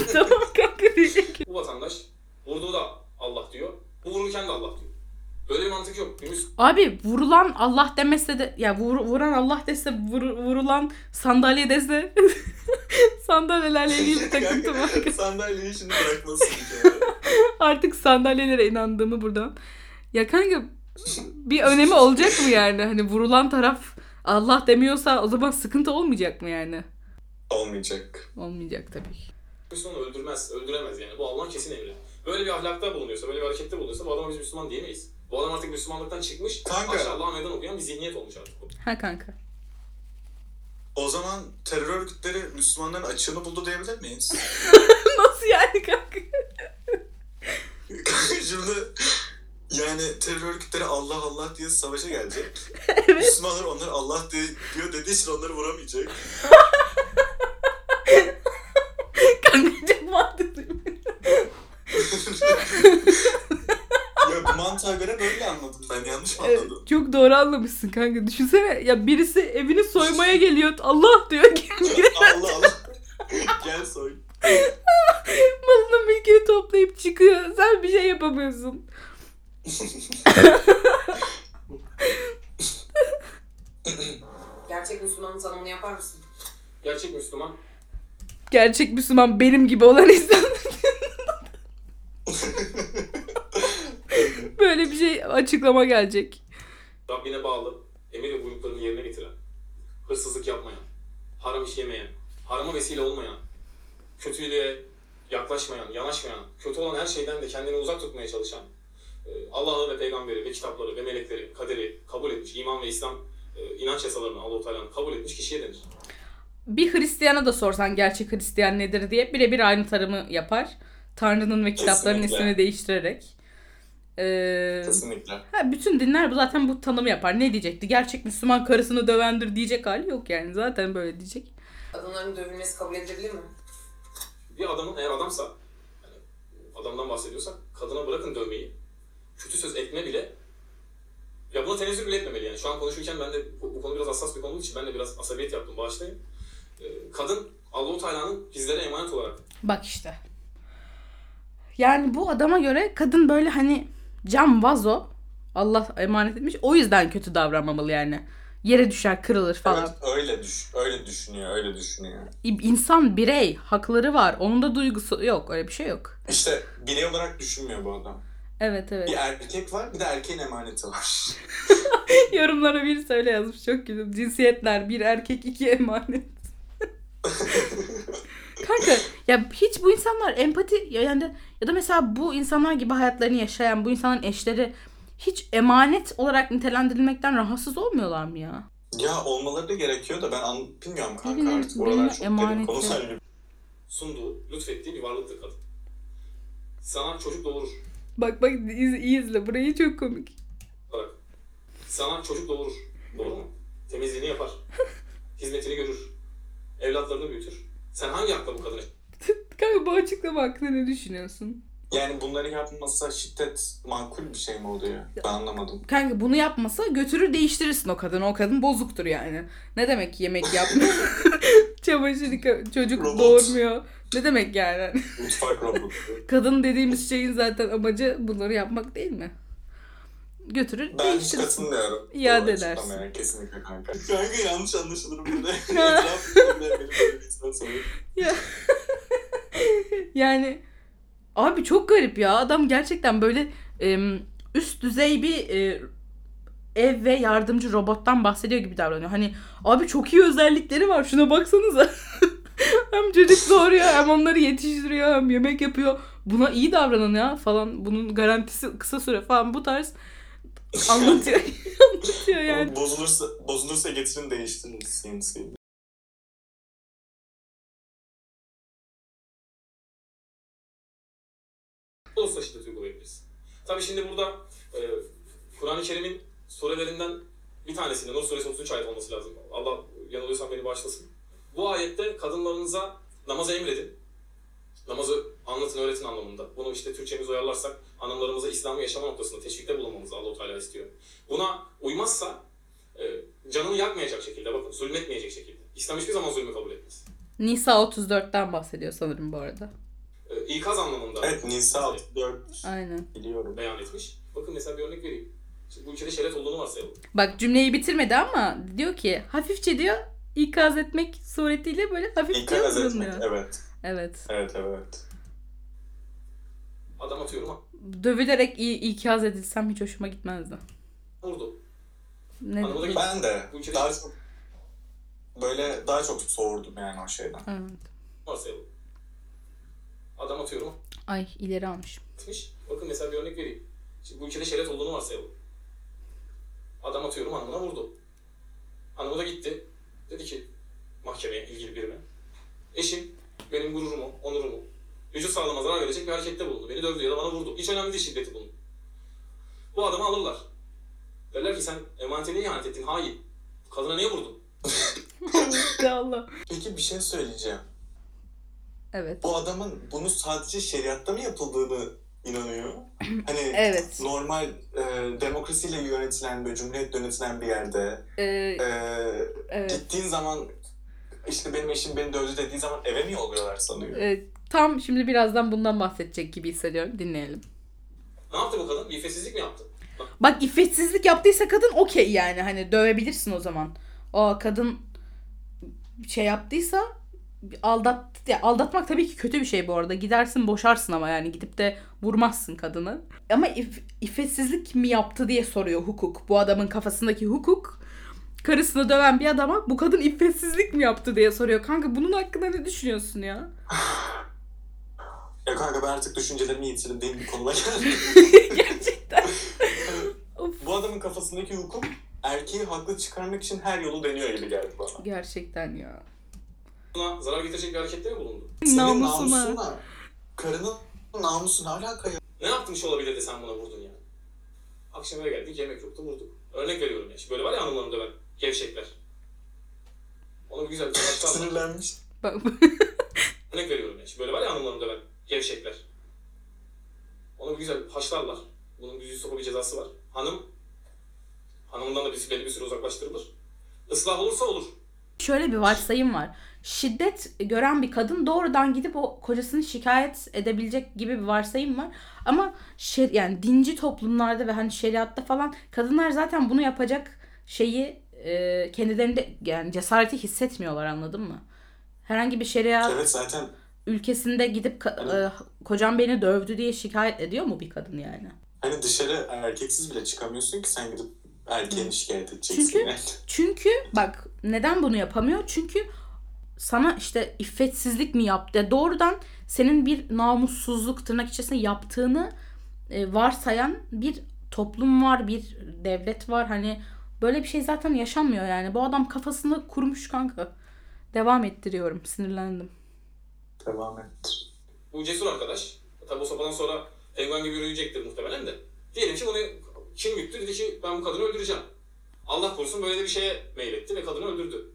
tamam kanka teşekkür. Bu vatandaş vurduğu da Allah diyor. Bu vururken de Allah diyor. Böyle bir mantık yok. Müs- Abi vurulan Allah demese de ya vur, vuran Allah dese vur- vurulan sandalye dese sandalyelerle ilgili bir takıntı var. Sandalyeyi şimdi bırakmasın. Artık sandalyelere inandığımı buradan. Ya kanka bir önemi olacak mı yani? Hani vurulan taraf Allah demiyorsa o zaman sıkıntı olmayacak mı yani? Olmayacak. Olmayacak tabii ki. Müslümanı öldürmez, öldüremez yani. Bu Allah'ın kesin emri. Böyle bir ahlakta bulunuyorsa, böyle bir harekette bulunuyorsa bu adama biz Müslüman diyemeyiz. Bu adam artık Müslümanlıktan çıkmış, Kanka. aşağı Allah'a meydan okuyan bir zihniyet olmuş artık bu. Ha kanka. O zaman terör örgütleri Müslümanların açığını buldu diyebilir miyiz? Nasıl yani kanka? Kanka şimdi yani terör örgütleri Allah Allah diye savaşa gelecek. Evet. Müslümanlar onları Allah diye, diyor dediği için onları vuramayacak. Kanka çok mantıklı. Bu mantığa göre böyle anladım ben. Yanlış mı Evet, anladım? çok doğru anlamışsın kanka. Düşünsene ya birisi evini soymaya geliyor. Allah diyor ki Allah Allah. Gel soy. malını mülkünü toplayıp çıkıyor. Sen bir şey yapamıyorsun. Gerçek Müslümanın tanımını yapar mısın? Gerçek Müslüman, Gerçek Müslüman benim gibi olan insan. Böyle bir şey açıklama gelecek. Rabbine bağlı, emir ve buyruklarını yerine getiren, hırsızlık yapmayan, haram iş yemeyen, harama vesile olmayan, kötülüğe yaklaşmayan, yanaşmayan, kötü olan her şeyden de kendini uzak tutmaya çalışan, e, Allah'ı ve peygamberi ve kitapları ve melekleri, kaderi kabul etmiş, iman ve İslam e, inanç yasalarını Allah-u Teala'nın kabul etmiş kişiye denir. Bir Hristiyana da sorsan gerçek Hristiyan nedir diye birebir aynı tarımı yapar. Tanrı'nın ve kitapların Kesinlikle. ismini değiştirerek. Ee, Kesinlikle. ha, bütün dinler bu zaten bu tanımı yapar. Ne diyecekti? Gerçek Müslüman karısını dövendir diyecek hali yok yani. Zaten böyle diyecek. Kadınların dövülmesi kabul edilebilir mi? Bir adamın eğer adamsa, yani adamdan bahsediyorsak, kadına bırakın dövmeyi, kötü söz etme bile, ya buna tenezzül bile etmemeli yani. Şu an konuşurken ben de, bu, bu konu biraz hassas bir konu olduğu için ben de biraz asabiyet yaptım, bağışlayın. Ee, kadın, Allahu Teala'nın bizlere emanet olarak Bak işte. Yani bu adama göre kadın böyle hani cam vazo Allah emanet etmiş. O yüzden kötü davranmamalı yani. Yere düşer, kırılır falan. Evet, öyle düş öyle düşünüyor, öyle düşünüyor. İnsan birey, hakları var. Onun da duygusu yok. Öyle bir şey yok. İşte birey olarak düşünmüyor bu adam. Evet evet. Bir erkek var, bir de erkeğin emaneti var. Yorumlara bir söyle yazmış. Çok güldüm. Cinsiyetler bir erkek iki emanet. Kanka ya hiç bu insanlar empati yani ya da mesela bu insanlar gibi hayatlarını yaşayan bu insanların eşleri hiç emanet olarak nitelendirilmekten rahatsız olmuyorlar mı ya? ya olmaları da gerekiyor da ben an, bilmiyorum kanka Birinin- artık. Oralar çok derin emaneti. konu sen sunduğu, lütfettiği bir varlıktır kadın. Sana çocuk doğurur. Bak bak iz, iyi izle burayı çok komik. Bak. Sana çocuk doğurur. Doğru mu? Temizliğini yapar. Hizmetini görür. Evlatlarını büyütür. Sen hangi hakla bu kadını Kanka bu açıklama hakkında ne düşünüyorsun? Yani bunların yapılması şiddet makul bir şey mi oluyor? Ben anlamadım. Kanka bunu yapmasa götürür değiştirirsin o kadını. O kadın bozuktur yani. Ne demek yemek yapmıyor? Çamaşır çocuk Robot. doğurmuyor. Ne demek yani? Mutfak robotu. Kadın dediğimiz şeyin zaten amacı bunları yapmak değil mi? Götürür Ben değiştirirsin. katılmıyorum. İade edersin. açıklamaya, Kesinlikle kanka. Kanka yanlış anlaşılır burada. Sanıyor. Yani abi çok garip ya. Adam gerçekten böyle üst düzey bir e, ev ve yardımcı robottan bahsediyor gibi davranıyor. Hani abi çok iyi özellikleri var. Şuna baksanıza. hem çocuk doğuruyor hem onları yetiştiriyor hem yemek yapıyor. Buna iyi davranın ya falan. Bunun garantisi kısa süre falan bu tarz anlatıyor. anlatıyor yani. Bozulursa, bozulursa getirin değiştirin CNC'yi. olursa şiddet uygulayabiliriz. Tabii şimdi burada e, Kur'an-ı Kerim'in surelerinden bir tanesinde Nur suresi 33 ayet olması lazım. Allah yanılıyorsam beni bağışlasın. Bu ayette kadınlarınıza namazı emredin. Namazı anlatın, öğretin anlamında. Bunu işte Türkçemize uyarlarsak hanımlarımıza İslam'ı yaşama noktasında teşvikte bulunmamızı Allah-u Teala istiyor. Buna uymazsa e, canını yakmayacak şekilde, bakın zulmetmeyecek şekilde. İslam hiçbir zaman zulmü kabul etmez. Nisa 34'ten bahsediyor sanırım bu arada. E, ikaz anlamında Evet Nisa 64 Aynen. biliyorum. beyan etmiş. Bakın mesela bir örnek vereyim. Şimdi bu ülkede şeriat olduğunu varsayalım. Bak cümleyi bitirmedi ama diyor ki hafifçe diyor ikaz etmek suretiyle böyle hafif İkaz diyor. Evet. Evet. Evet evet. Adam atıyorum ha. Dövülerek i- ikaz edilsem hiç hoşuma gitmezdi. Vurdu. Ne? Peki, Ben de Bu ülkede daha çok böyle daha çok soğurdum yani o şeyden. Evet. varsayalım. Adam atıyorum Ay ileri almış. atmış. Bakın mesela bir örnek vereyim. Şimdi bu ülkede şeriat olduğunu varsayalım. Adam atıyorum hanımına vurdu. Hanımı da gitti. Dedi ki mahkemeye ilgili birine. Eşim benim gururumu, onurumu, vücut sağlığıma zarar verecek bir harekette bulundu. Beni dövdü ya da bana vurdu. Hiç önemli değil şiddeti bunun. Bu adamı alırlar. Derler ki sen emanete niye ihanet ettin? Hain. Kadına niye vurdun? Allah. Peki bir şey söyleyeceğim. Evet. Bu adamın bunu sadece şeriatta mı yapıldığını inanıyor? Hani Evet. normal e, demokrasiyle yönetilen ve cumhuriyet yönetilen bir yerde Ee, e, evet. gittiğin zaman işte benim eşim beni dövdü dediği zaman eve mi yolluyorlar sanıyor? Ee, tam şimdi birazdan bundan bahsedecek gibi hissediyorum. Dinleyelim. Ne yaptı bu kadın? İffetsizlik mi yaptı? Bak iffetsizlik yaptıysa kadın okey yani. Hani dövebilirsin o zaman. O kadın şey yaptıysa aldat ya aldatmak tabii ki kötü bir şey bu arada. Gidersin boşarsın ama yani gidip de vurmazsın kadını. Ama if, iffetsizlik mi yaptı diye soruyor hukuk. Bu adamın kafasındaki hukuk karısını döven bir adama bu kadın iffetsizlik mi yaptı diye soruyor. Kanka bunun hakkında ne düşünüyorsun ya? Ya kanka ben artık düşüncelerimi yitirdiğim bir konuma geldim. Gerçekten. Of. Bu adamın kafasındaki hukum erkeği haklı çıkarmak için her yolu deniyor gibi geldi bana. Gerçekten ya. Buna zarar getirecek bir harekette mi bulundu? Senin Namusuna. namusuna, karının namusuna alaka ya. Ne yaptın olabilir de sen buna vurdun yani? Akşam eve geldik yemek yoktu vurduk. Örnek veriyorum ya. Şimdi böyle var ya hanımlarını döven gevşekler. Onu bir güzel bir haşlarlar. Sinirlenmiş. Bak, Örnek veriyorum ya. Şimdi böyle var ya hanımlarını döven gevşekler. Onu güzel haşlarlar. Bunun bir sopa bir cezası var. Hanım hanımından da bir, belli bir süre uzaklaştırılır. Islah olursa olur. Şöyle bir varsayım var. Şiddet gören bir kadın doğrudan gidip o kocasını şikayet edebilecek gibi bir varsayım var. Ama şer, yani dinci toplumlarda ve hani şeriatta falan kadınlar zaten bunu yapacak şeyi e, kendilerinde yani cesareti hissetmiyorlar anladın mı? Herhangi bir şeriat Evet zaten ülkesinde gidip ka- e, kocam beni dövdü diye şikayet ediyor mu bir kadın yani? hani dışarı erkeksiz bile çıkamıyorsun ki sen gidip erkeğini şikayet edeceksin. Çünkü- yani. Çünkü bak neden bunu yapamıyor? Çünkü sana işte iffetsizlik mi yaptı? Ya doğrudan senin bir namussuzluk tırnak içerisinde yaptığını e, varsayan bir toplum var, bir devlet var. Hani böyle bir şey zaten yaşanmıyor yani. Bu adam kafasını kurmuş kanka. Devam ettiriyorum. Sinirlendim. Devam et. Bu cesur arkadaş. Tabi o sopadan sonra penguen gibi yürüyecektir muhtemelen de. Diyelim ki bunu kim güttü? Dedi ki ben bu kadını öldüreceğim. Allah korusun böyle de bir şeye meyletti ve kadını öldürdü.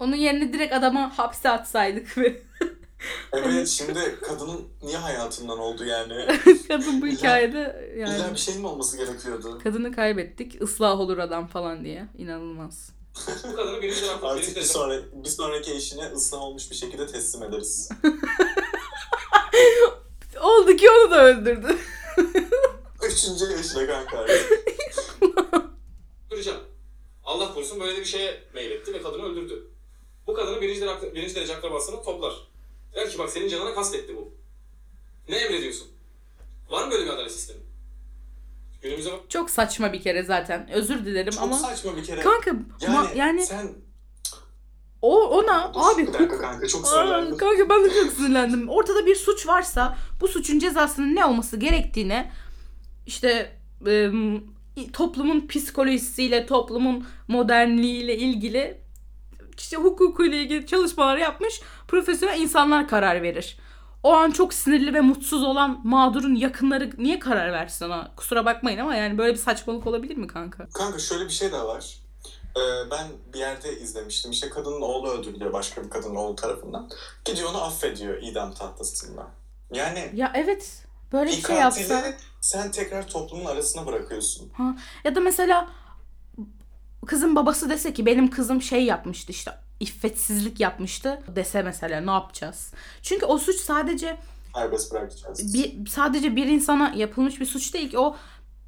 Onun yerine direkt adama hapse atsaydık ve Evet şimdi kadının niye hayatından oldu yani? kadın bu İlla- hikayede İlla yani bir şey mi olması gerekiyordu? kadını kaybettik. ıslah olur adam falan diye. İnanılmaz. Bu kadını benim tarafım. Artık bir, sonra, bir sonraki eşine ıslah olmuş bir şekilde teslim ederiz. Oldu ki onu da öldürdü. Üçüncü eşine kanka. Göreceğim. Allah korusun böyle bir şeye meyletti ve kadını öldürdü. Bu kadını birinci, derece, birinci derece akrabasını toplar. Der ki bak senin canına kastetti bu. Ne emrediyorsun? Var mı böyle bir adalet sistemi? Günümüze bak. Çok saçma bir kere zaten. Özür dilerim Çok ama saçma bir kere. kanka yani, ma- yani sen... o ona Dur, abi hukuk kanka çok sinirlendim. kanka ben de çok sinirlendim. Ortada bir suç varsa bu suçun cezasının ne olması gerektiğine işte e, toplumun psikolojisiyle, toplumun modernliğiyle ilgili işte hukukuyla ilgili çalışmalar yapmış profesyonel insanlar karar verir. O an çok sinirli ve mutsuz olan mağdurun yakınları niye karar versin ona? Kusura bakmayın ama yani böyle bir saçmalık olabilir mi kanka? Kanka şöyle bir şey de var. Ee, ben bir yerde izlemiştim. İşte kadının oğlu öldürülüyor başka bir kadının oğlu tarafından. Gidiyor onu affediyor idam tahtasında. Yani Ya evet böyle bir şey yapsa. sen tekrar toplumun arasına bırakıyorsun. Ya da mesela kızın babası dese ki benim kızım şey yapmıştı işte iffetsizlik yapmıştı dese mesela ne yapacağız? Çünkü o suç sadece Serbest bırakacağız. bir sadece bir insana yapılmış bir suç değil ki o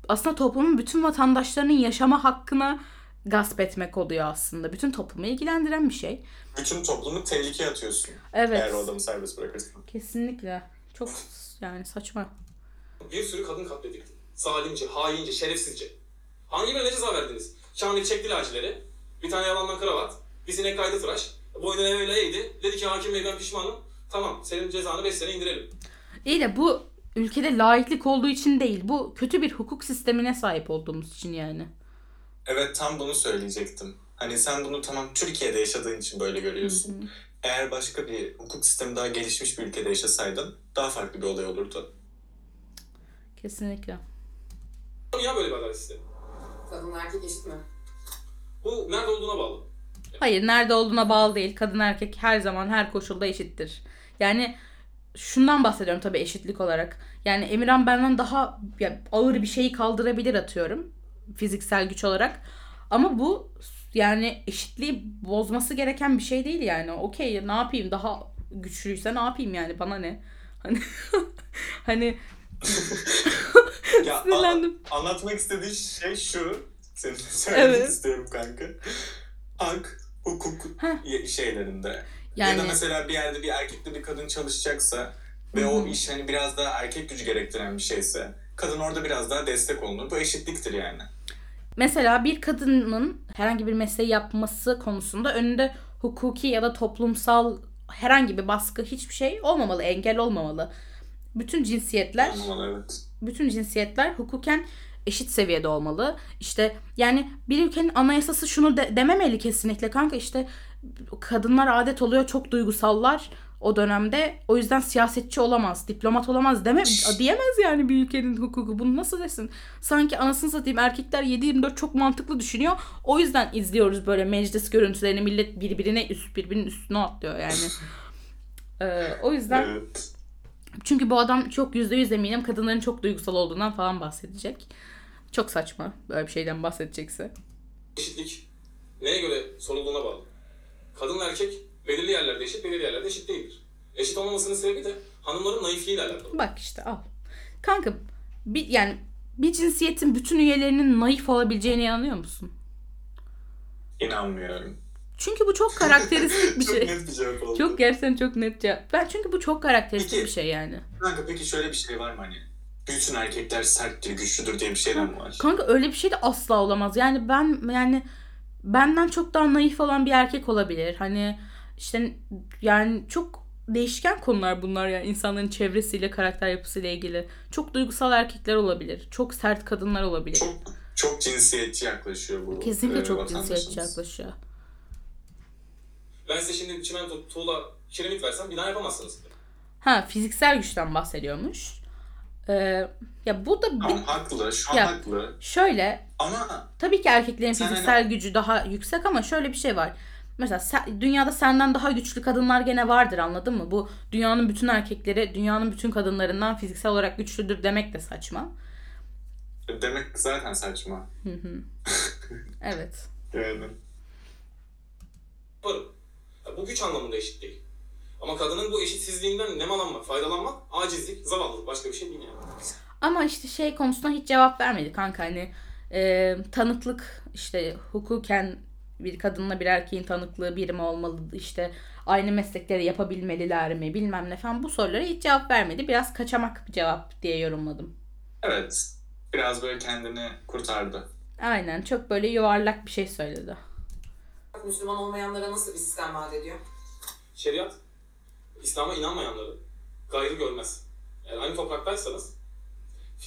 aslında toplumun bütün vatandaşlarının yaşama hakkına gasp etmek oluyor aslında. Bütün toplumu ilgilendiren bir şey. Bütün toplumu tehlikeye atıyorsun. Evet. Eğer o adamı serbest bırakırsan. Kesinlikle. Çok yani saçma. Bir sürü kadın katledildi. Zalimce, haince, şerefsizce. Hangi birine ceza verdiniz? Şamil çekti lacileri. Bir tane yalandan kravat. Bir sinek kaydı tıraş. Boynuna öyle eğdi. Dedi ki hakim bey ben pişmanım. Tamam senin cezanı 5 sene indirelim. İyi de bu ülkede laiklik olduğu için değil. Bu kötü bir hukuk sistemine sahip olduğumuz için yani. Evet tam bunu söyleyecektim. Hani sen bunu tamam Türkiye'de yaşadığın için böyle görüyorsun. Eğer başka bir hukuk sistemi daha gelişmiş bir ülkede yaşasaydın daha farklı bir olay olurdu. Kesinlikle. Niye böyle bir adalet sistemi? Kadın erkek eşit mi? Bu nerede olduğuna bağlı. Hayır nerede olduğuna bağlı değil. Kadın erkek her zaman her koşulda eşittir. Yani şundan bahsediyorum tabii eşitlik olarak. Yani Emirhan benden daha ya, ağır bir şeyi kaldırabilir atıyorum. Fiziksel güç olarak. Ama bu yani eşitliği bozması gereken bir şey değil yani. Okey ne yapayım daha güçlüyse ne yapayım yani bana ne? Hani hani Ya, sinirlendim. a- anlatmak istediği şey şu. Senin de söylemek Evet. istiyorum kanka. Hak, hukuk Heh. şeylerinde. Ya Yani da mesela bir yerde bir erkekle bir kadın çalışacaksa ve Hı hı. o iş hani biraz daha erkek gücü gerektiren bir şeyse kadın orada biraz daha destek olunur. Bu eşitliktir yani. Mesela bir kadının herhangi bir mesleği yapması konusunda önünde hukuki ya da toplumsal herhangi bir baskı hiçbir şey olmamalı, engel olmamalı. Bütün cinsiyetler, Anlamalı evet. bütün cinsiyetler hukuken eşit seviyede olmalı. İşte yani bir ülkenin anayasası şunu de- dememeli kesinlikle kanka işte kadınlar adet oluyor çok duygusallar o dönemde. O yüzden siyasetçi olamaz, diplomat olamaz deme diyemez yani bir ülkenin hukuku. Bunu nasıl desin? Sanki anasını satayım erkekler 7-24 çok mantıklı düşünüyor. O yüzden izliyoruz böyle meclis görüntülerini millet birbirine üst birbirinin üstüne atlıyor yani. Ee, o yüzden Evet. çünkü bu adam çok yüzde yüz eminim kadınların çok duygusal olduğundan falan bahsedecek. Çok saçma böyle bir şeyden bahsedecekse. Eşitlik neye göre sorulduğuna bağlı. Kadın ve erkek belirli yerlerde eşit, belirli yerlerde eşit değildir. Eşit olmamasının sebebi de hanımların naifliğiyle alakalı. Bak işte al. Kanka bir, yani bir cinsiyetin bütün üyelerinin naif olabileceğine inanıyor musun? İnanmıyorum. Çünkü bu çok karakteristik bir Çok şey. net bir cevap oldu. Çok gerçekten çok net cevap. Ben çünkü bu çok karakteristik Peki. bir şey yani. Kanka peki şöyle bir şey var mı hani? Bütün erkekler serttir, güçlüdür diye bir şeyden mi var? Kanka öyle bir şey de asla olamaz. Yani ben yani benden çok daha naif olan bir erkek olabilir. Hani işte yani çok değişken konular bunlar yani insanların çevresiyle karakter yapısıyla ilgili. Çok duygusal erkekler olabilir. Çok sert kadınlar olabilir. Çok çok cinsiyetçi yaklaşıyor bu. Kesinlikle e, çok cinsiyetçi yaklaşıyor. Ben size şimdi çimento, tuğla, kiremit versem bina yapamazsınız. Ha fiziksel güçten bahsediyormuş. Ee, ya bu da bir, Tamam haklı, şu an Ya- haklı. şöyle Ama Tabii ki erkeklerin fiziksel hani- gücü daha yüksek ama şöyle bir şey var. Mesela sen- dünyada senden daha güçlü kadınlar gene vardır anladın mı? Bu dünyanın bütün erkekleri dünyanın bütün kadınlarından fiziksel olarak güçlüdür demek de saçma. demek zaten saçma. Hı hı. evet. Yani. Ya bu güç anlamında eşit değil. Ama kadının bu eşitsizliğinden nemalanmak, faydalanmak acizlik, zavallılık. Başka bir şey değil yani. Ama işte şey konusuna hiç cevap vermedi kanka hani e, tanıklık işte hukuken bir kadınla bir erkeğin tanıklığı biri mi olmalı işte aynı meslekleri yapabilmeliler mi bilmem ne falan bu sorulara hiç cevap vermedi. Biraz kaçamak bir cevap diye yorumladım. Evet. Biraz böyle kendini kurtardı. Aynen çok böyle yuvarlak bir şey söyledi. Müslüman olmayanlara nasıl bir sistem vaat ediyor? Şeriat, İslam'a inanmayanları gayrı görmez. Yani aynı topraktaysanız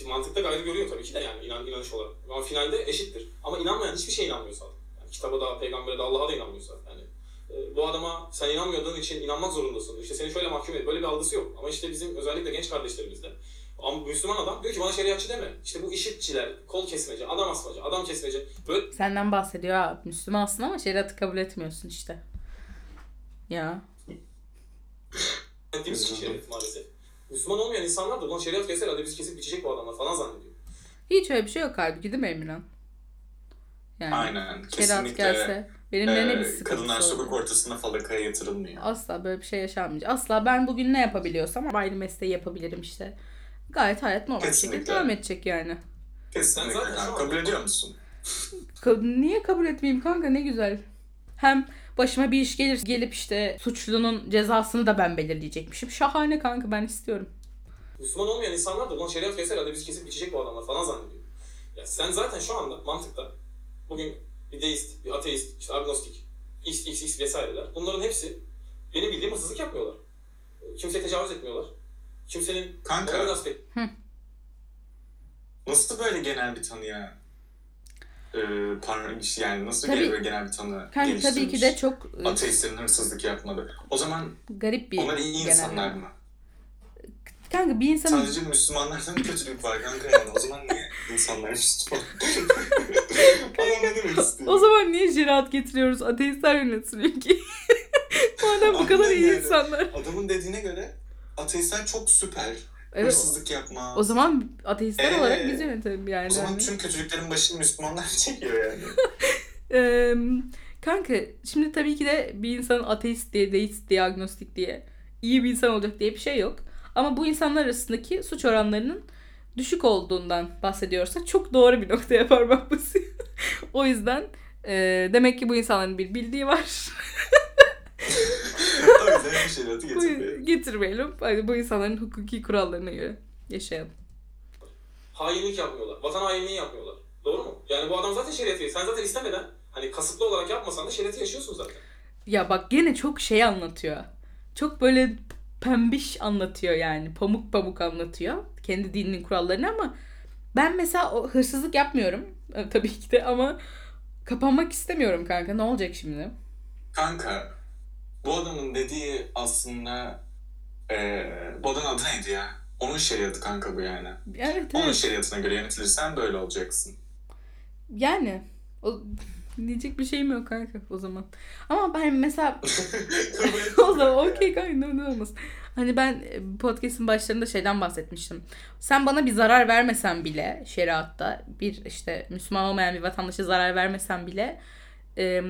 mantıkta gayrı görüyor tabii ki de yani inan, inanış olarak. Ama finalde eşittir. Ama inanmayan hiçbir şeye inanmıyorsa, yani kitaba da, peygambere de, Allah'a da inanmıyorsa yani e, bu adama sen inanmadığın için inanmak zorundasın. İşte seni şöyle mahkum et. Böyle bir algısı yok. Ama işte bizim özellikle genç kardeşlerimizde ama Müslüman adam diyor ki bana şeriatçı deme. İşte bu işitçiler, kol kesmece, adam asmacı, adam kesmece. Böyle Senden bahsediyor ha Müslümansın ama şeriatı kabul etmiyorsun işte. Ya. Ettiğimiz için şeriat maalesef. Müslüman olmayan insanlar da ulan şeriat keser hadi biz kesip biçecek bu adamlar falan zannediyor. Hiç öyle bir şey yok halbuki değil mi Emirhan? Yani Aynen. Kesinlikle. gelse benimle ne bir Ee, sıkıntısı kadınlar sokak ortasına falakaya yatırılmıyor. Asla böyle bir şey yaşanmayacak. Asla ben bugün ne yapabiliyorsam aynı mesleği yapabilirim işte. Gayet hayat normal bir şekilde devam edecek yani. Kesinlikle. Sen zaten Kabul ediyor musun? Ka- Niye kabul etmeyeyim kanka ne güzel. Hem başıma bir iş gelir gelip işte suçlunun cezasını da ben belirleyecekmişim. Şahane kanka ben istiyorum. Müslüman olmayan insanlar da ulan şeriat keser hadi biz kesip biçecek bu adamlar falan zannediyor. Ya sen zaten şu anda mantıkta bugün bir deist, bir ateist, işte agnostik, x, x, x vesaireler. Bunların hepsi benim bildiğim hırsızlık yapmıyorlar. Kimseye tecavüz etmiyorlar. Kimsenin Kanka. Nasıl böyle genel bir tanıya e, par- yani nasıl Tabii- böyle genel bir tanı Kanka tabii ki de çok e, Ateistlerin hırsızlık yapmadı. O zaman garip bir onlar iyi insanlar mı? Kanka bir insanın Sadece Müslümanlardan mı kötülük var kanka yani? O zaman niye insanlar Müslüman? İstiyor? o zaman niye şeriat getiriyoruz? Ateistler yönetiliyor ki. Madem bu kadar iyi yani. insanlar. Adamın dediğine göre ateistler çok süper. Evet. Hırsızlık yapma. O zaman ateistler Ee, olarak biz yönetelim yani. O zaman Hani. tüm kötülüklerin başını Müslümanlar çekiyor yani. Eee, kanka şimdi tabii ki de bir insanın ateist diye, deist diye, agnostik diye iyi bir insan olacak diye bir şey yok. Ama bu insanlar arasındaki suç oranlarının düşük olduğundan bahsediyorsak çok doğru bir noktaya parmak basıyor. o yüzden eee, demek ki bu insanların bir bildiği var. Yüzden bir şeriatı bu, getirmiyor. getirmeyelim. Hadi bu insanların hukuki kurallarına göre yaşayalım. hainlik yapmıyorlar. Vatan hainliği yapmıyorlar. Doğru mu? Yani bu adam zaten şeriatı Sen zaten istemeden hani kasıtlı olarak yapmasan da şeriatı yaşıyorsun zaten. Ya bak gene çok şey anlatıyor. Çok böyle pembiş anlatıyor yani. Pamuk pamuk anlatıyor. Kendi dininin kurallarını ama ben mesela o hırsızlık yapmıyorum. E, Tabii ki de ama kapanmak istemiyorum kanka. Ne olacak şimdi? Kanka bu adamın dediği aslında eee bu adamın adı neydi ya? Onun şeriatı kanka bu yani. Evet Onun evet. şeriatına göre yönetilirsen böyle olacaksın. Yani o diyecek bir şeyim yok kanka o zaman. Ama ben mesela o zaman okey kanka ne olmaz. Hani ben e, podcast'in başlarında şeyden bahsetmiştim. Sen bana bir zarar vermesen bile şeriatta bir işte Müslüman olmayan bir vatandaşa zarar vermesen bile e,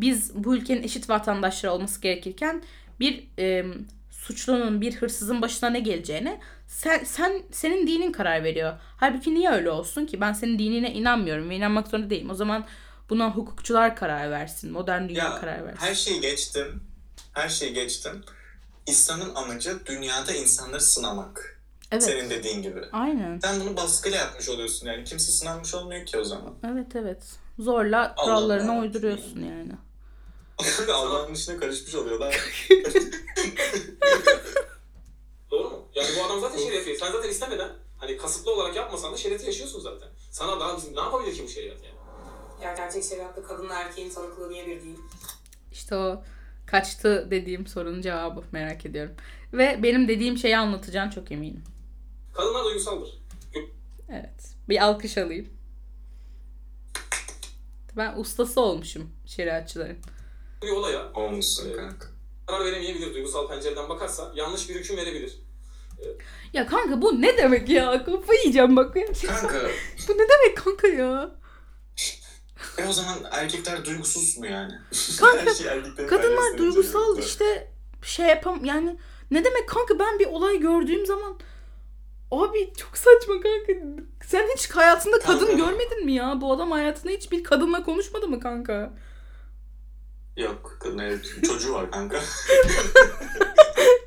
biz bu ülkenin eşit vatandaşları olması gerekirken bir e, suçlunun bir hırsızın başına ne geleceğine sen, sen senin dinin karar veriyor. Halbuki niye öyle olsun ki? Ben senin dinine inanmıyorum ve inanmak zorunda değilim. O zaman buna hukukçular karar versin. Modern dünya Ya karar versin. her şeyi geçtim. Her şeyi geçtim. İslam'ın amacı dünyada insanları sınamak. Evet. Senin dediğin gibi. Aynen. Sen bunu baskıyla yapmış oluyorsun yani. Kimse sınanmış olmuyor ki o zaman. Evet evet. Zorla kurallarına Allah. uyduruyorsun yani. Allah'ın işine karışmış oluyor da. Doğru mu? Yani bu adam zaten şeriatı Sen zaten istemeden hani kasıtlı olarak yapmasan da şeriatı yaşıyorsun zaten. Sana daha ne yapabilir ki bu şeriat yani? Yani gerçek şeriatta kadınla erkeğin tanıklığı niye bir değil? İşte o kaçtı dediğim sorunun cevabı merak ediyorum. Ve benim dediğim şeyi anlatacaksın çok eminim. Kadınlar duygusaldır. Evet. Bir alkış alayım. Ben ustası olmuşum şeriatçıların. Bir olaya Olmuşsun Evet. kanka. karar veremeyebilir duygusal pencereden bakarsa yanlış bir hüküm verebilir. Ya kanka bu ne demek ya? Kafayı yiyeceğim bak. Kanka bu ne demek kanka ya? e o zaman erkekler duygusuz mu yani? Kanka, Her şey Kadınlar duygusal işte şey yapam yani ne demek kanka ben bir olay gördüğüm zaman abi çok saçma kanka. Sen hiç hayatında kadın Kanka. görmedin mi ya? Bu adam hayatında hiç bir kadınla konuşmadı mı kanka? Yok kadın evet, çocuğu var kanka.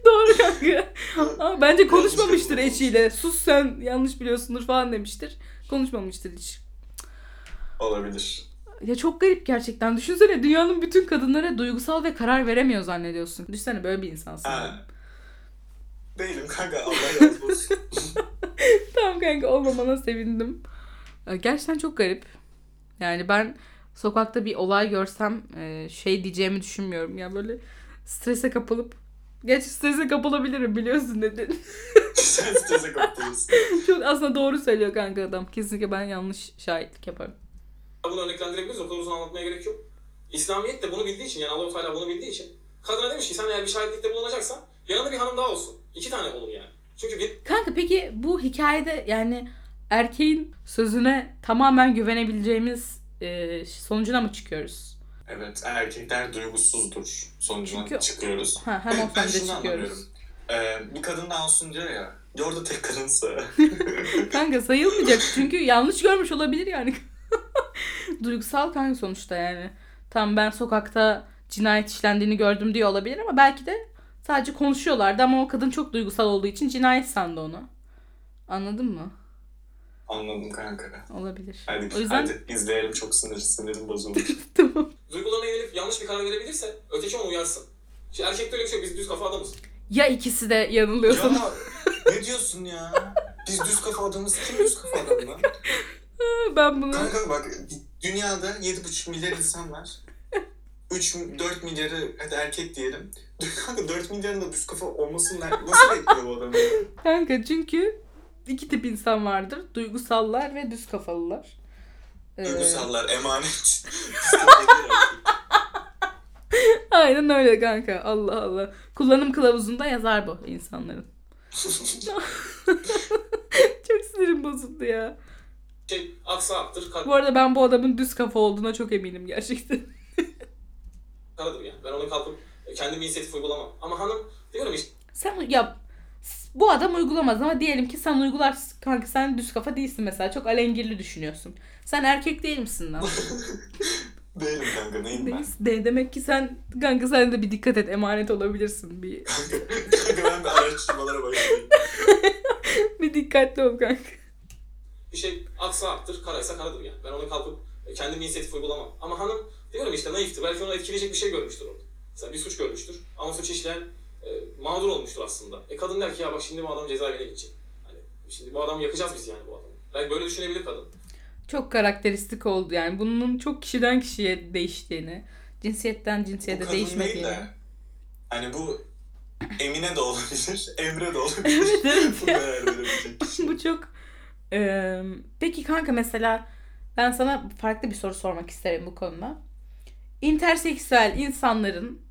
Doğru kanka. Ama bence konuşmamıştır eşiyle. Sus sen yanlış biliyorsundur falan demiştir. Konuşmamıştır hiç. Olabilir. Ya çok garip gerçekten. Düşünsene dünyanın bütün kadınları duygusal ve karar veremiyor zannediyorsun. Düşünsene böyle bir insansın. Ha. Değilim kanka Allah razı olsun. tamam kanka olmamana sevindim. Ee, Gerçekten çok garip. Yani ben sokakta bir olay görsem e, şey diyeceğimi düşünmüyorum. Ya böyle strese kapılıp Geç strese kapılabilirim biliyorsun dedin. Sen strese. Çok aslında doğru söylüyor kanka adam. Kesinlikle ben yanlış şahitlik yaparım. Bunu örneklendirebiliriz. O kadar uzun anlatmaya gerek yok. İslamiyet de bunu bildiği için yani Allah-u Teala bunu bildiği için kadına demiş ki sen eğer bir şahitlikte bulunacaksan yanında bir hanım daha olsun. İki tane olur yani. Çünkü bir Kanka peki bu hikayede yani erkeğin sözüne tamamen güvenebileceğimiz e, sonucuna mı çıkıyoruz? Evet erkekler duygusuzdur sonucuna Çünkü- çıkıyoruz. Ha, hem o ben şunu çıkıyoruz. Ee, bir kadın olsun diyor ya. Orada tek kadınsa. Kanka sayılmayacak çünkü yanlış görmüş olabilir yani. Duygusal kanka sonuçta yani. Tamam ben sokakta cinayet işlendiğini gördüm diyor olabilir ama belki de sadece konuşuyorlardı ama o kadın çok duygusal olduğu için cinayet sandı onu. Anladın mı? Anladım kanka. Olabilir. Hadi, O yüzden hadi izleyelim çok sinir, sinirim bozuldu. tamam. duygularına yönelip yanlış bir karar verebilirse öteki onu uyarsın. Şimdi erkekte öyle bir şey. Biz düz kafa adamız. Ya ikisi de yanılıyorsa. ya ne diyorsun ya? Biz düz kafa adamız. Kim düz kafa adam lan? ben bunu Kanka bak dünyada 7,5 milyar insan var. 3 4 milyarı hadi erkek diyelim. Kanka 4 milyarın da düz kafa olmasını nasıl bekliyor bu adam? Kanka çünkü iki tip insan vardır. Duygusallar ve düz kafalılar. Ee, Duygusallar emanet. Aynen öyle kanka. Allah Allah. Kullanım kılavuzunda yazar bu insanların. Çok sinirim bozuldu ya. Şey aksa Bu arada ben bu adamın düz kafa olduğuna çok eminim gerçekten. Karadır yani. Ben ona kalkıp kendim inisiyatif uygulamam. Ama hanım diyorum işte Sen yap. Bu adam uygulamaz ama diyelim ki sen uygularsın kanka sen düz kafa değilsin mesela. Çok alengirli düşünüyorsun. Sen erkek değil misin lan? Değilim kanka neyim ben? De, demek ki sen kanka sen de bir dikkat et emanet olabilirsin. Bir, kanka ben bir araştırmalara başlayayım. bir dikkatli ol kanka. bir şey aksa aktır, karaysa karadır yani. Ben ona kalkıp kendim inisiyatif uygulamam. Ama hanım diyorum işte naiftir. Belki onu etkileyecek bir şey görmüştür orada. Mesela bir suç görmüştür. Ama suç işleyen e, mağdur olmuştur aslında. E kadın der ki ya bak şimdi bu adam cezaevine gidecek. Hani şimdi bu adamı yakacağız biz yani bu adamı. Belki böyle düşünebilir kadın. Çok karakteristik oldu yani. Bunun çok kişiden kişiye değiştiğini, cinsiyetten cinsiyete değişmediğini. de hani bu Emine de olabilir, Emre de olabilir. Evet, evet Bu kişi. Bu çok... Eee, peki kanka mesela ben sana farklı bir soru sormak isterim bu konuda. İnterseksüel insanların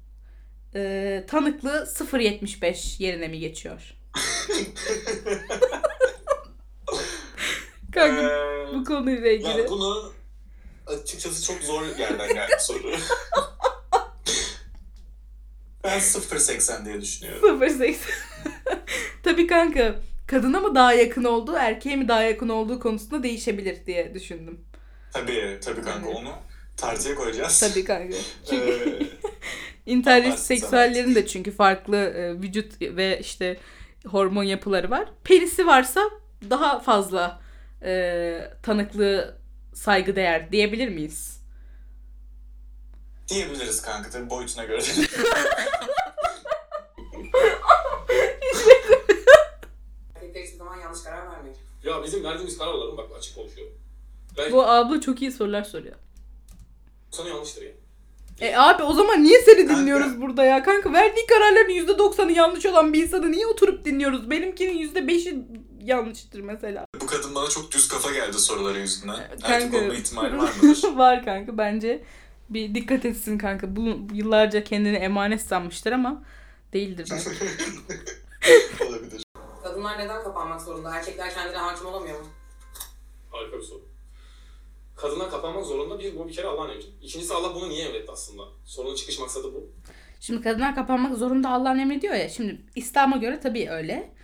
eee tanıklığı 0.75 yerine mi geçiyor? Kanka Ee, bu konuyla ilgili. Ya bunu açıkçası çok zor yerden geldi soru. ben 0.80 diye düşünüyorum. 0.80. Tabii kanka kadına mı daha yakın olduğu, erkeğe mi daha yakın olduğu konusunda değişebilir diye düşündüm. Tabii, tabii kanka onu tartıya koyacağız. Tabii kanka. Çünkü Ee, interseksüellerin de çünkü farklı e, vücut ve işte hormon yapıları var. Penisi varsa daha fazla e, tanıklığı saygı değer diyebilir miyiz? diyebiliriz kanka tabii boyutuna göre. Erkekler hiçbir zaman yanlış karar vermiyor. Ya bizim verdiğimiz kararların bak açık konuşuyorum. Belki Bu abla çok iyi sorular soruyor. Sana yanlıştır yani. E abi o zaman niye seni Kanka. dinliyoruz burada ya? Kanka verdiği kararların %90'ı yanlış olan bir insanı niye oturup dinliyoruz? Benimkinin %5'i yanlıştır mesela. Bu kadın bana çok düz kafa geldi soruları yüzünden. Kanka. Erkek olma ihtimali var mıdır? var kanka bence. Bir dikkat etsin kanka. Bu yıllarca kendini emanet sanmıştır ama değildir bence. Olabilir. Kadınlar neden kapanmak zorunda? Erkekler kendine hakim olamıyor mu? Harika bir soru. Kadına kapanmak zorunda bir, bu bir kere Allah'ın emri. İkincisi Allah bunu niye emretti aslında? Sorunun çıkış maksadı bu. Şimdi kadınlar kapanmak zorunda Allah'ın emrediyor ya. Şimdi İslam'a göre tabii öyle.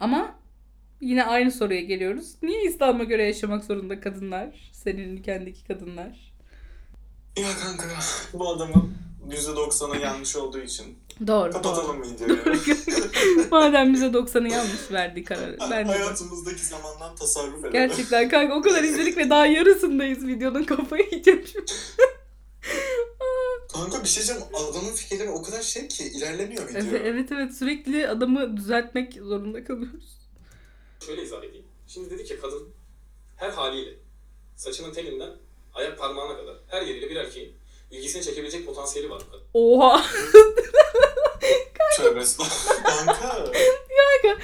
Ama yine aynı soruya geliyoruz. Niye İslam'a göre yaşamak zorunda kadınlar? Senin ülkendeki kadınlar. Ya kanka bu adamın %90'ı yanlış olduğu için. Doğru. Kapatalım videoyu. Madem bize 90'ı yanlış verdi kararı. Ben de. Hayatımızdaki zamandan tasarruf edelim. Gerçekten kanka o kadar izledik ve daha yarısındayız videonun kafayı yiyeceğim şimdi. Kanka bir şey diyeceğim. Adamın fikirleri o kadar şey ki ilerlemiyor video. Evet, evet evet sürekli adamı düzeltmek zorunda kalıyoruz. Şöyle izah edeyim. Şimdi dedik ya kadın her haliyle saçının telinden ayak parmağına kadar her yeriyle bir erkeğin ilgisini çekebilecek potansiyeli var. Oha. Tövbe estağfurullah. Kanka.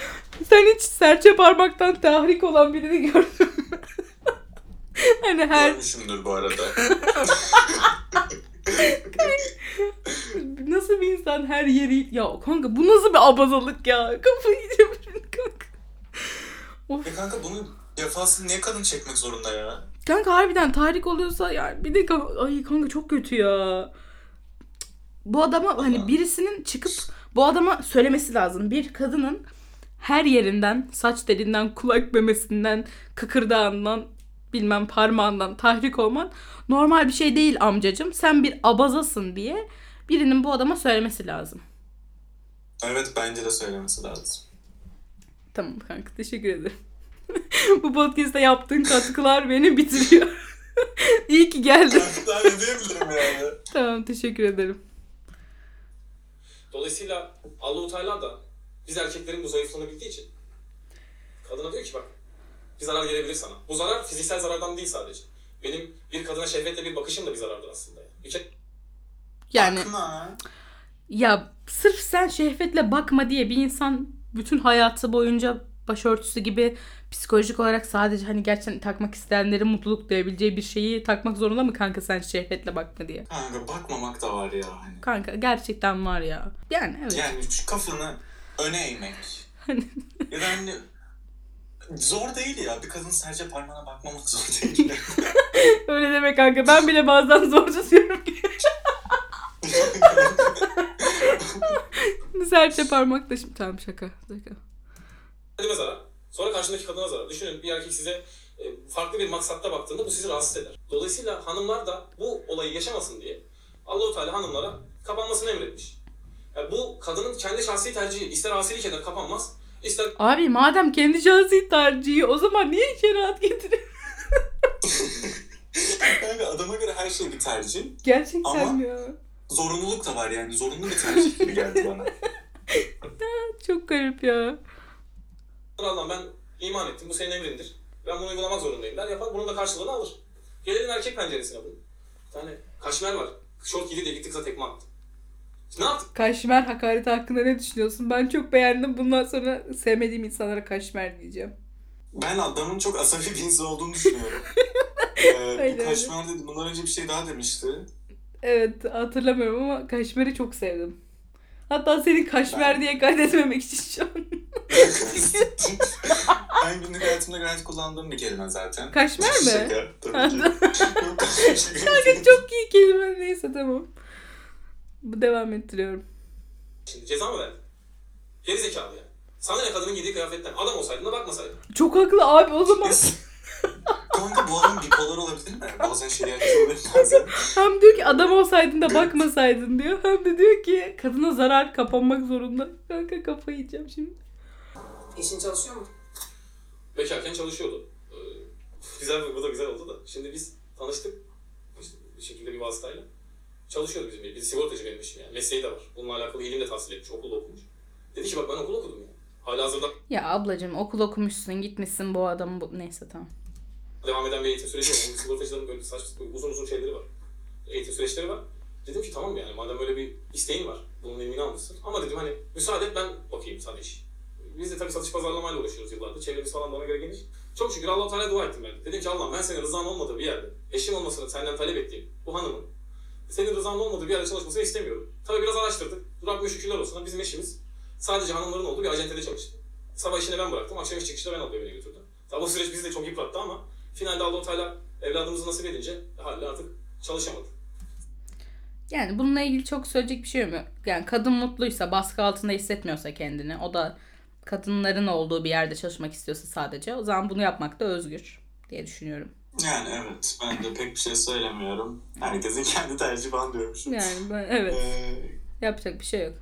Sen hiç serçe parmaktan tahrik olan birini gördün mü? hani her Görmüşümdür bu arada. nasıl bir insan her yeri ya kanka bu nasıl bir abazalık ya kafayı yiyeceğim kanka. Of. Ya kanka bunun cefasını niye kadın çekmek zorunda ya? Kanka harbiden tahrik oluyorsa yani bir de kanka, ay kanka çok kötü ya. Bu adama hani birisinin çıkıp bu adama söylemesi lazım. Bir kadının her yerinden, saç telinden, kulak memesinden, kıkırdağından, bilmem parmağından tahrik olman normal bir şey değil amcacım. Sen bir abazasın diye birinin bu adama söylemesi lazım. Evet bence de söylemesi lazım. Tamam kanka teşekkür ederim. bu podcast'te yaptığın katkılar beni bitiriyor. İyi ki geldin. Ne diyebilirim yani? tamam teşekkür ederim. Dolayısıyla Allah-u Teala da biz erkeklerin bu zayıflığını bildiği için kadına diyor ki bak bir zarar gelebilir sana. Bu zarar fiziksel zarardan değil sadece. Benim bir kadına şehvetle bir bakışım da bir zarardır aslında. Yani. Bir kere Yani Bakma. ya sırf sen şehvetle bakma diye bir insan bütün hayatı boyunca başörtüsü gibi psikolojik olarak sadece hani gerçekten takmak isteyenlerin mutluluk duyabileceği bir şeyi takmak zorunda mı kanka sen şehvetle bakma diye? Kanka bakmamak da var ya hani. Kanka gerçekten var ya. Yani evet. Yani şu kafanı öne eğmek. Hani- ya da hani zor değil ya. Bir kadın serçe parmağına bakmamak zor değil. Öyle deme kanka. Ben bile bazen zor tutuyorum. Serçe parmak da şimdi tamam şaka. şaka. Kendime zarar. Sonra karşındaki kadına zarar. Düşünün bir erkek size e, farklı bir maksatta baktığında bu sizi rahatsız eder. Dolayısıyla hanımlar da bu olayı yaşamasın diye Allah-u Teala hanımlara kapanmasını emretmiş. Yani bu kadının kendi şahsi tercihi. İster asilik eder kapanmaz. ister Abi madem kendi şahsi tercihi o zaman niye şeriat getiriyor? Kanka adama göre her şey bir tercih. Gerçekten Ama- ya. Zorunluluk da var yani. Zorunlu bir tercih gibi geldi bana. Çok garip ya. Allah'ım ben iman ettim bu senin emrindir. Ben bunu uygulamak zorundayım der yapar. Bunun da karşılığını alır. Gelelim erkek penceresine bunu. Bir tane kaşmer var. Şort giydi diye gitti kıza tekme attı. Ne yaptı? Kaşmer hakareti hakkında ne düşünüyorsun? Ben çok beğendim. Bundan sonra sevmediğim insanlara kaşmer diyeceğim. Ben adamın çok asabi bir insan olduğunu düşünüyorum. ee, bu kaşmer dedi. Bundan önce bir şey daha demişti. Evet hatırlamıyorum ama kaşmeri çok sevdim. Hatta senin kaşmer Ben- diye kaydetmemek için şu an. ben günlük hayatımda gayet kullandığım bir kelime zaten. Kaşmer mi? Şaka. Tabii ki. Kanka çok iyi kelime neyse tamam. Bu devam ettiriyorum. Şimdi ceza mı verdi? Geri zekalı yani. Sana ne kadının giydiği kıyafetten? Adam olsaydın da bakmasaydın. Çok haklı abi o zaman. Kanka bu adam bipolar olabilir mi? Bazen şeriatçı olabilir bazen. Hem diyor ki adam olsaydın da bakmasaydın diyor. Hem de diyor ki kadına zarar kapanmak zorunda. Kanka kafayı yiyeceğim şimdi. Eşin çalışıyor mu? Bekarken çalışıyordu. Ee, güzel bu da güzel oldu da. Şimdi biz tanıştık. İşte bir şekilde bir vasıtayla. Çalışıyordu bizim bir. Bir sigortacı benim işim yani. Mesleği de var. Bununla alakalı ilim de tahsil etmiş. Okulda okumuş. Dedi ki bak ben okul okudum ya. Hala hazırda Ya ablacığım okul okumuşsun gitmişsin bu adamı bu... Neyse tamam. devam eden bir eğitim süreci var. Onun sigortacıların böyle saç, uzun uzun şeyleri var. Eğitim süreçleri var. Dedim ki tamam yani madem böyle bir isteğin var. Bunun emini almışsın. Ama dedim hani müsaade et ben bakayım sana iş. Biz de tabii satış pazarlamayla uğraşıyoruz yıllardır. Çevremiz falan da ona göre geniş. Çok şükür Allah-u Teala'ya dua ettim ben. Dedim ki Allah'ım ben senin rızan olmadığı bir yerde, eşim olmasını senden talep ettiğim bu hanımın senin rızan olmadığı bir yerde çalışmasını istemiyorum. Tabii biraz araştırdık. Rabbime şükürler olsun. Bizim eşimiz sadece hanımların olduğu bir acentede çalıştı. Sabah işini ben bıraktım. Akşam iş çıkışında ben alıp evine götürdüm. Tabii o süreç bizi de çok yıprattı ama finalde Allah-u Teala evladımızı nasip edince hala artık çalışamadı. Yani bununla ilgili çok söyleyecek bir şey yok. Yani kadın mutluysa, baskı altında hissetmiyorsa kendini, o da kadınların olduğu bir yerde çalışmak istiyorsa sadece o zaman bunu yapmakta özgür diye düşünüyorum. Yani evet ben de pek bir şey söylemiyorum. Herkesin kendi tercihi falan diyormuşum. Yani ben, evet Ee, yapacak bir şey yok.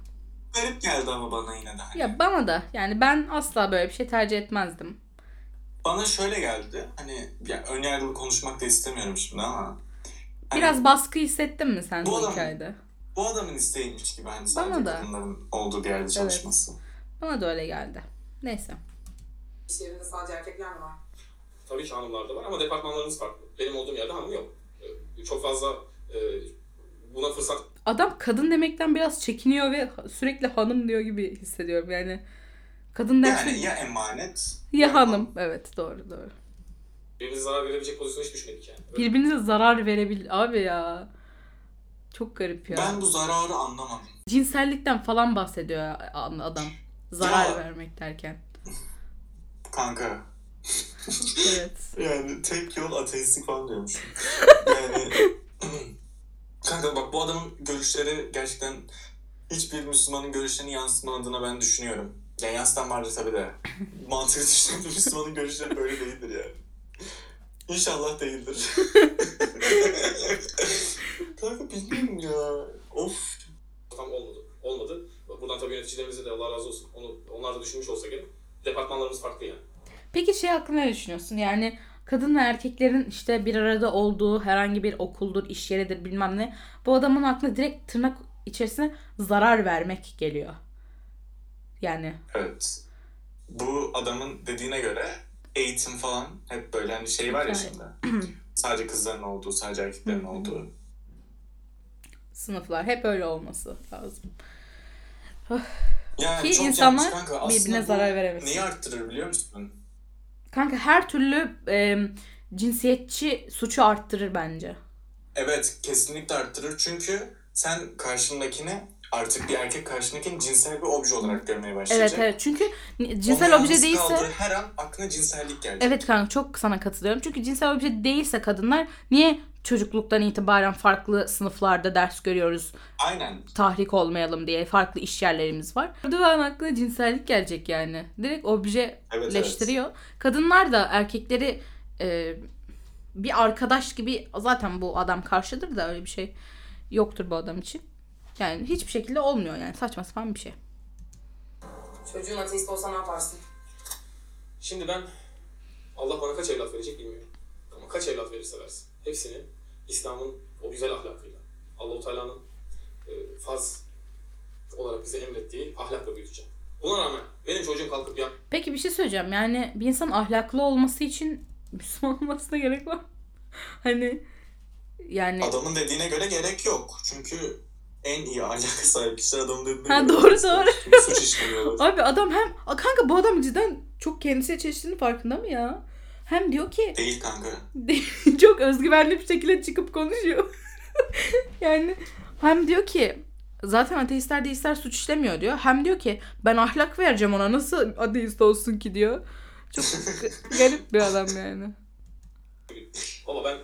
garip geldi ama bana yine de. Hani Ya bana da yani ben asla böyle bir şey tercih etmezdim. Bana şöyle geldi. Hani ya ön yargılı konuşmak da istemiyorum şimdi ama. hani Biraz baskı hissettin mi sen Bu adam- hikayede? bu adamın isteğiymiş gibi hani sadece Bana da. kadınların olduğu bir yerde çalışması. Bana da öyle geldi. Neyse. İş yerinde sadece erkekler mi var? Tabii ki hanımlarda var ama departmanlarımız farklı. Benim olduğum yerde hanım yok. Ee, Çok fazla e, buna fırsat Adam kadın demekten biraz çekiniyor ve sürekli hanım diyor gibi hissediyorum yani. Kadın dersin Yani ya emanet ya hanım. Evet doğru doğru. birbirimize zarar verebilecek pozisyona hiç düşmedik yani. Birbirinize zarar verebilir. Abi ya. Çok garip ya. Ben bu zararı anlamadım. Cinsellikten falan bahsediyor adam. Zarar Ya. vermek derken. Kanka Evet. Yani tek yol ateistlik falan diyormuş. Yani kanka bak bu adamın görüşleri gerçekten hiçbir Müslümanın görüşlerini yansıtmadığına ben düşünüyorum. Yani yansıtan vardır tabii de. Mantıklı düşünen bir Müslümanın görüşleri böyle değildir yani. İnşallah değildir. kanka bilmiyorum ya. Of. tam olmadı. Olmadı. Buradan tabii yöneticilerimize de Allah razı olsun. Onu, onlar da düşünmüş olsa gerek. Departmanlarımız farklı yani. Peki şey hakkında ne düşünüyorsun? Yani kadın ve erkeklerin işte bir arada olduğu herhangi bir okuldur, iş yeridir bilmem ne. Bu adamın aklına direkt tırnak içerisine zarar vermek geliyor. Yani Evet. Bu adamın dediğine göre eğitim falan hep böyle hani şey var ya şimdi. sadece kızların olduğu, sadece erkeklerin olduğu. sınıflar hep öyle olması lazım. Yani Ki çok insanlar yanlış kanka. Aslında birbirine bu zarar veremesin. Neyi arttırır biliyor musun? Kanka her türlü e, cinsiyetçi suçu arttırır bence. Evet kesinlikle arttırır çünkü sen karşındakini artık bir erkek karşındakini cinsel bir obje olarak görmeye başlayacak. Evet evet çünkü Onun cinsel obje değilse her an aklına cinsellik gelecek. Evet kanka çok sana katılıyorum. Çünkü cinsel obje değilse kadınlar niye çocukluktan itibaren farklı sınıflarda ders görüyoruz? Aynen. Tahrik olmayalım diye farklı iş yerlerimiz var. Burada ben aklına cinsellik gelecek yani. Direkt Evet, objeleştiriyor. Kadınlar da erkekleri e, bir arkadaş gibi zaten bu adam karşıdır da öyle bir şey yoktur bu adam için. Yani hiçbir şekilde olmuyor yani saçma sapan bir şey. Çocuğun ateist olsa ne yaparsın? Şimdi ben Allah bana kaç evlat verecek bilmiyorum. Kaç evlat verirse versin. Hepsini İslam'ın o güzel ahlakıyla, Allahu Teala'nın e, farz olarak bize emrettiği ahlakla büyüteceğim. Buna rağmen benim çocuğum kalkıp ya Peki bir şey söyleyeceğim. Yani bir insan ahlaklı olması için Müslüman olmasına gerek var? Hani yani Adamın dediğine göre gerek yok. Çünkü en iyi ahlaka sahip kişi adamın dediğine Ha, göre. doğru, doğru. Suç işlemiyorlar. abi adam hem kanka bu adam cidden çok kendisiyle çeliştiğinin farkında mı ya? Hem diyor ki Değil kanka. çok özgüvenli bir şekilde çıkıp konuşuyor. yani hem diyor ki zaten ateistler deistler suç işlemiyor diyor. Hem diyor ki ben ahlak vereceğim ona nasıl ateist olsun ki diyor. Çok garip bir adam yani. baba ben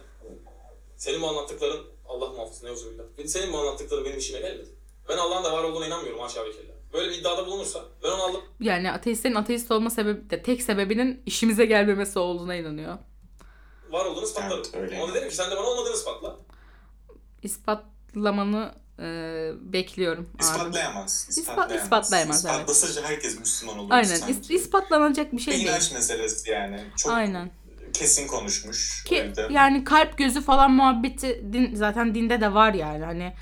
senin bu anlattıkların Allah muhafızı ne billah. Senin bu anlattıkların benim işime gelmedi. Ben Allah'ın da var olduğuna inanmıyorum haşa ve kella. Böyle bir iddiada bulunursa ben onu alıp Yani ateistlerin ateist olma sebebi de tek sebebinin işimize gelmemesi olduğuna inanıyor. var olduğunu ispatlarım. Evet, öyle. Ona derim ki sen de bana olmadığını ispatla. İspatlamanı e, bekliyorum. İspatlayamaz. İspat- ispatlayamaz, evet. İspatlasınca herkes Müslüman olur. Aynen. sanki. is- ispatlanacak bir şey değil. inanç meselesi yani. Çok Aynen. kesin konuşmuş. Ki yani kalp gözü falan muhabbeti din, zaten dinde de var yani. Hani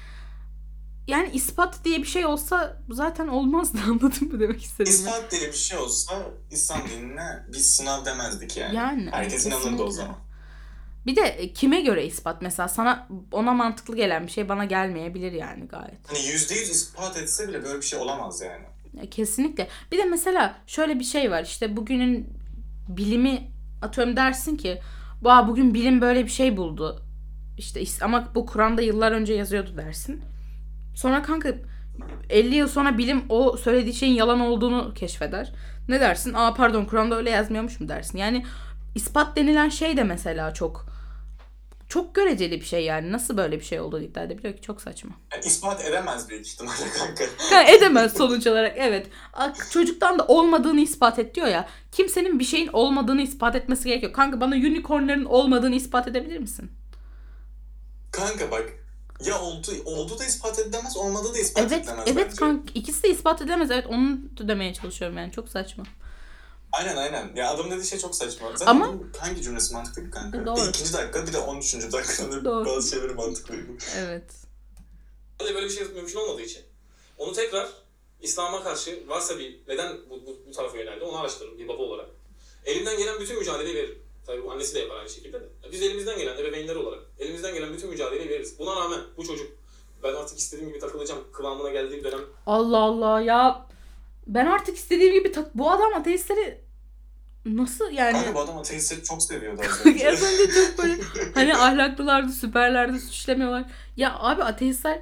yani ispat diye bir şey olsa zaten olmazdı anladın mı demek istediğimi? İspat diye bir şey olsa İslam dinine bir sınav demezdik yani. Yani, Herkes inanırdı o zaman. Bir de e, kime göre ispat mesela sana ona mantıklı gelen bir şey bana gelmeyebilir yani gayet. Hani yüzde yüz ispat etse bile böyle bir şey olamaz yani. Ya Kesinlikle. Bir de mesela şöyle bir şey var işte bugünün bilimi atıyorum dersin ki Vaa bugün bilim böyle bir şey buldu. İşte ama bu Kur'an'da yıllar önce yazıyordu dersin. Sonra kanka 50 yıl sonra bilim o söylediği şeyin yalan olduğunu keşfeder. Ne dersin? Aa pardon Kur'an'da öyle yazmıyormuş mu dersin? Yani ispat denilen şey de mesela çok çok göreceli bir şey yani. Nasıl böyle bir şey olduğunu iddia edebiliyor ki? Çok saçma. Yani ispat edemez büyük ihtimalle kanka. Ha, edemez sonuç olarak evet. Çocuktan da olmadığını ispat et diyor ya. Kimsenin bir şeyin olmadığını ispat etmesi gerekiyor. Kanka bana unicornların olmadığını ispat edebilir misin? Kanka bak ya oldu, oldu da ispat edilemez, olmadı da ispat Evet, edilemez evet bence. kanka ikisi de ispat edilemez. Evet onu da demeye çalışıyorum yani. Çok saçma. Aynen aynen. Ya adam dediği şey çok saçma. Zaten Ama- hangi cümlesi mantıklı ki kanka? Doğru. Bir ikinci dakika bir de 13. dakikada Doğru. bazı şeyleri mantıklıydı. Evet. Böyle bir şey mümkün olmadığı için. Onu tekrar İslam'a karşı varsa bir neden bu, bu, bu tarafa yöneldi onu araştırırım bir baba olarak. Elimden gelen bütün mücadeleyi veririm. Tabii bu annesi de yapar aynı şekilde de. Biz elimizden gelen ebeveynler olarak elimizden gelen bütün mücadeleyi veririz. Buna rağmen bu çocuk ben artık istediğim gibi takılacağım kıvamına geldiğim dönem Allah Allah ya. Ben artık istediğim gibi tak bu adam ateistleri nasıl yani Kanka bu adam ateistleri çok seviyordu az önce. az önce çok böyle hani ahlaklılardı, süperlerdi, suçlamıyorlar. Ya abi ateistler